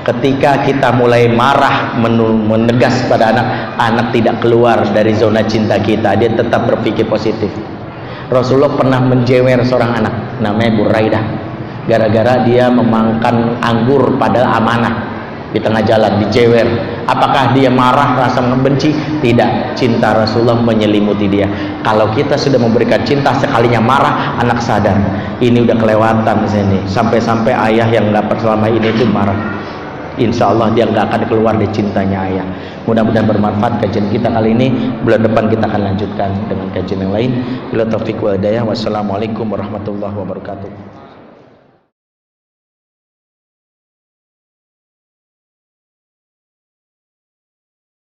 ketika kita mulai marah menegas pada anak anak tidak keluar dari zona cinta kita. Dia tetap berpikir positif. Rasulullah pernah menjewer seorang anak namanya Buraidah gara-gara dia memangkan anggur pada amanah di tengah jalan dijewer. Apakah dia marah rasa membenci? Tidak. Cinta Rasulullah menyelimuti dia. Kalau kita sudah memberikan cinta sekalinya marah anak sadar. Ini udah kelewatan sini. Sampai-sampai ayah yang dapat selama ini itu marah. Insya Allah dia nggak akan keluar dari cintanya ayah. Mudah-mudahan bermanfaat kajian kita kali ini. Bulan depan kita akan lanjutkan dengan kajian yang lain. Bila taufik wa wassalamualaikum warahmatullahi wabarakatuh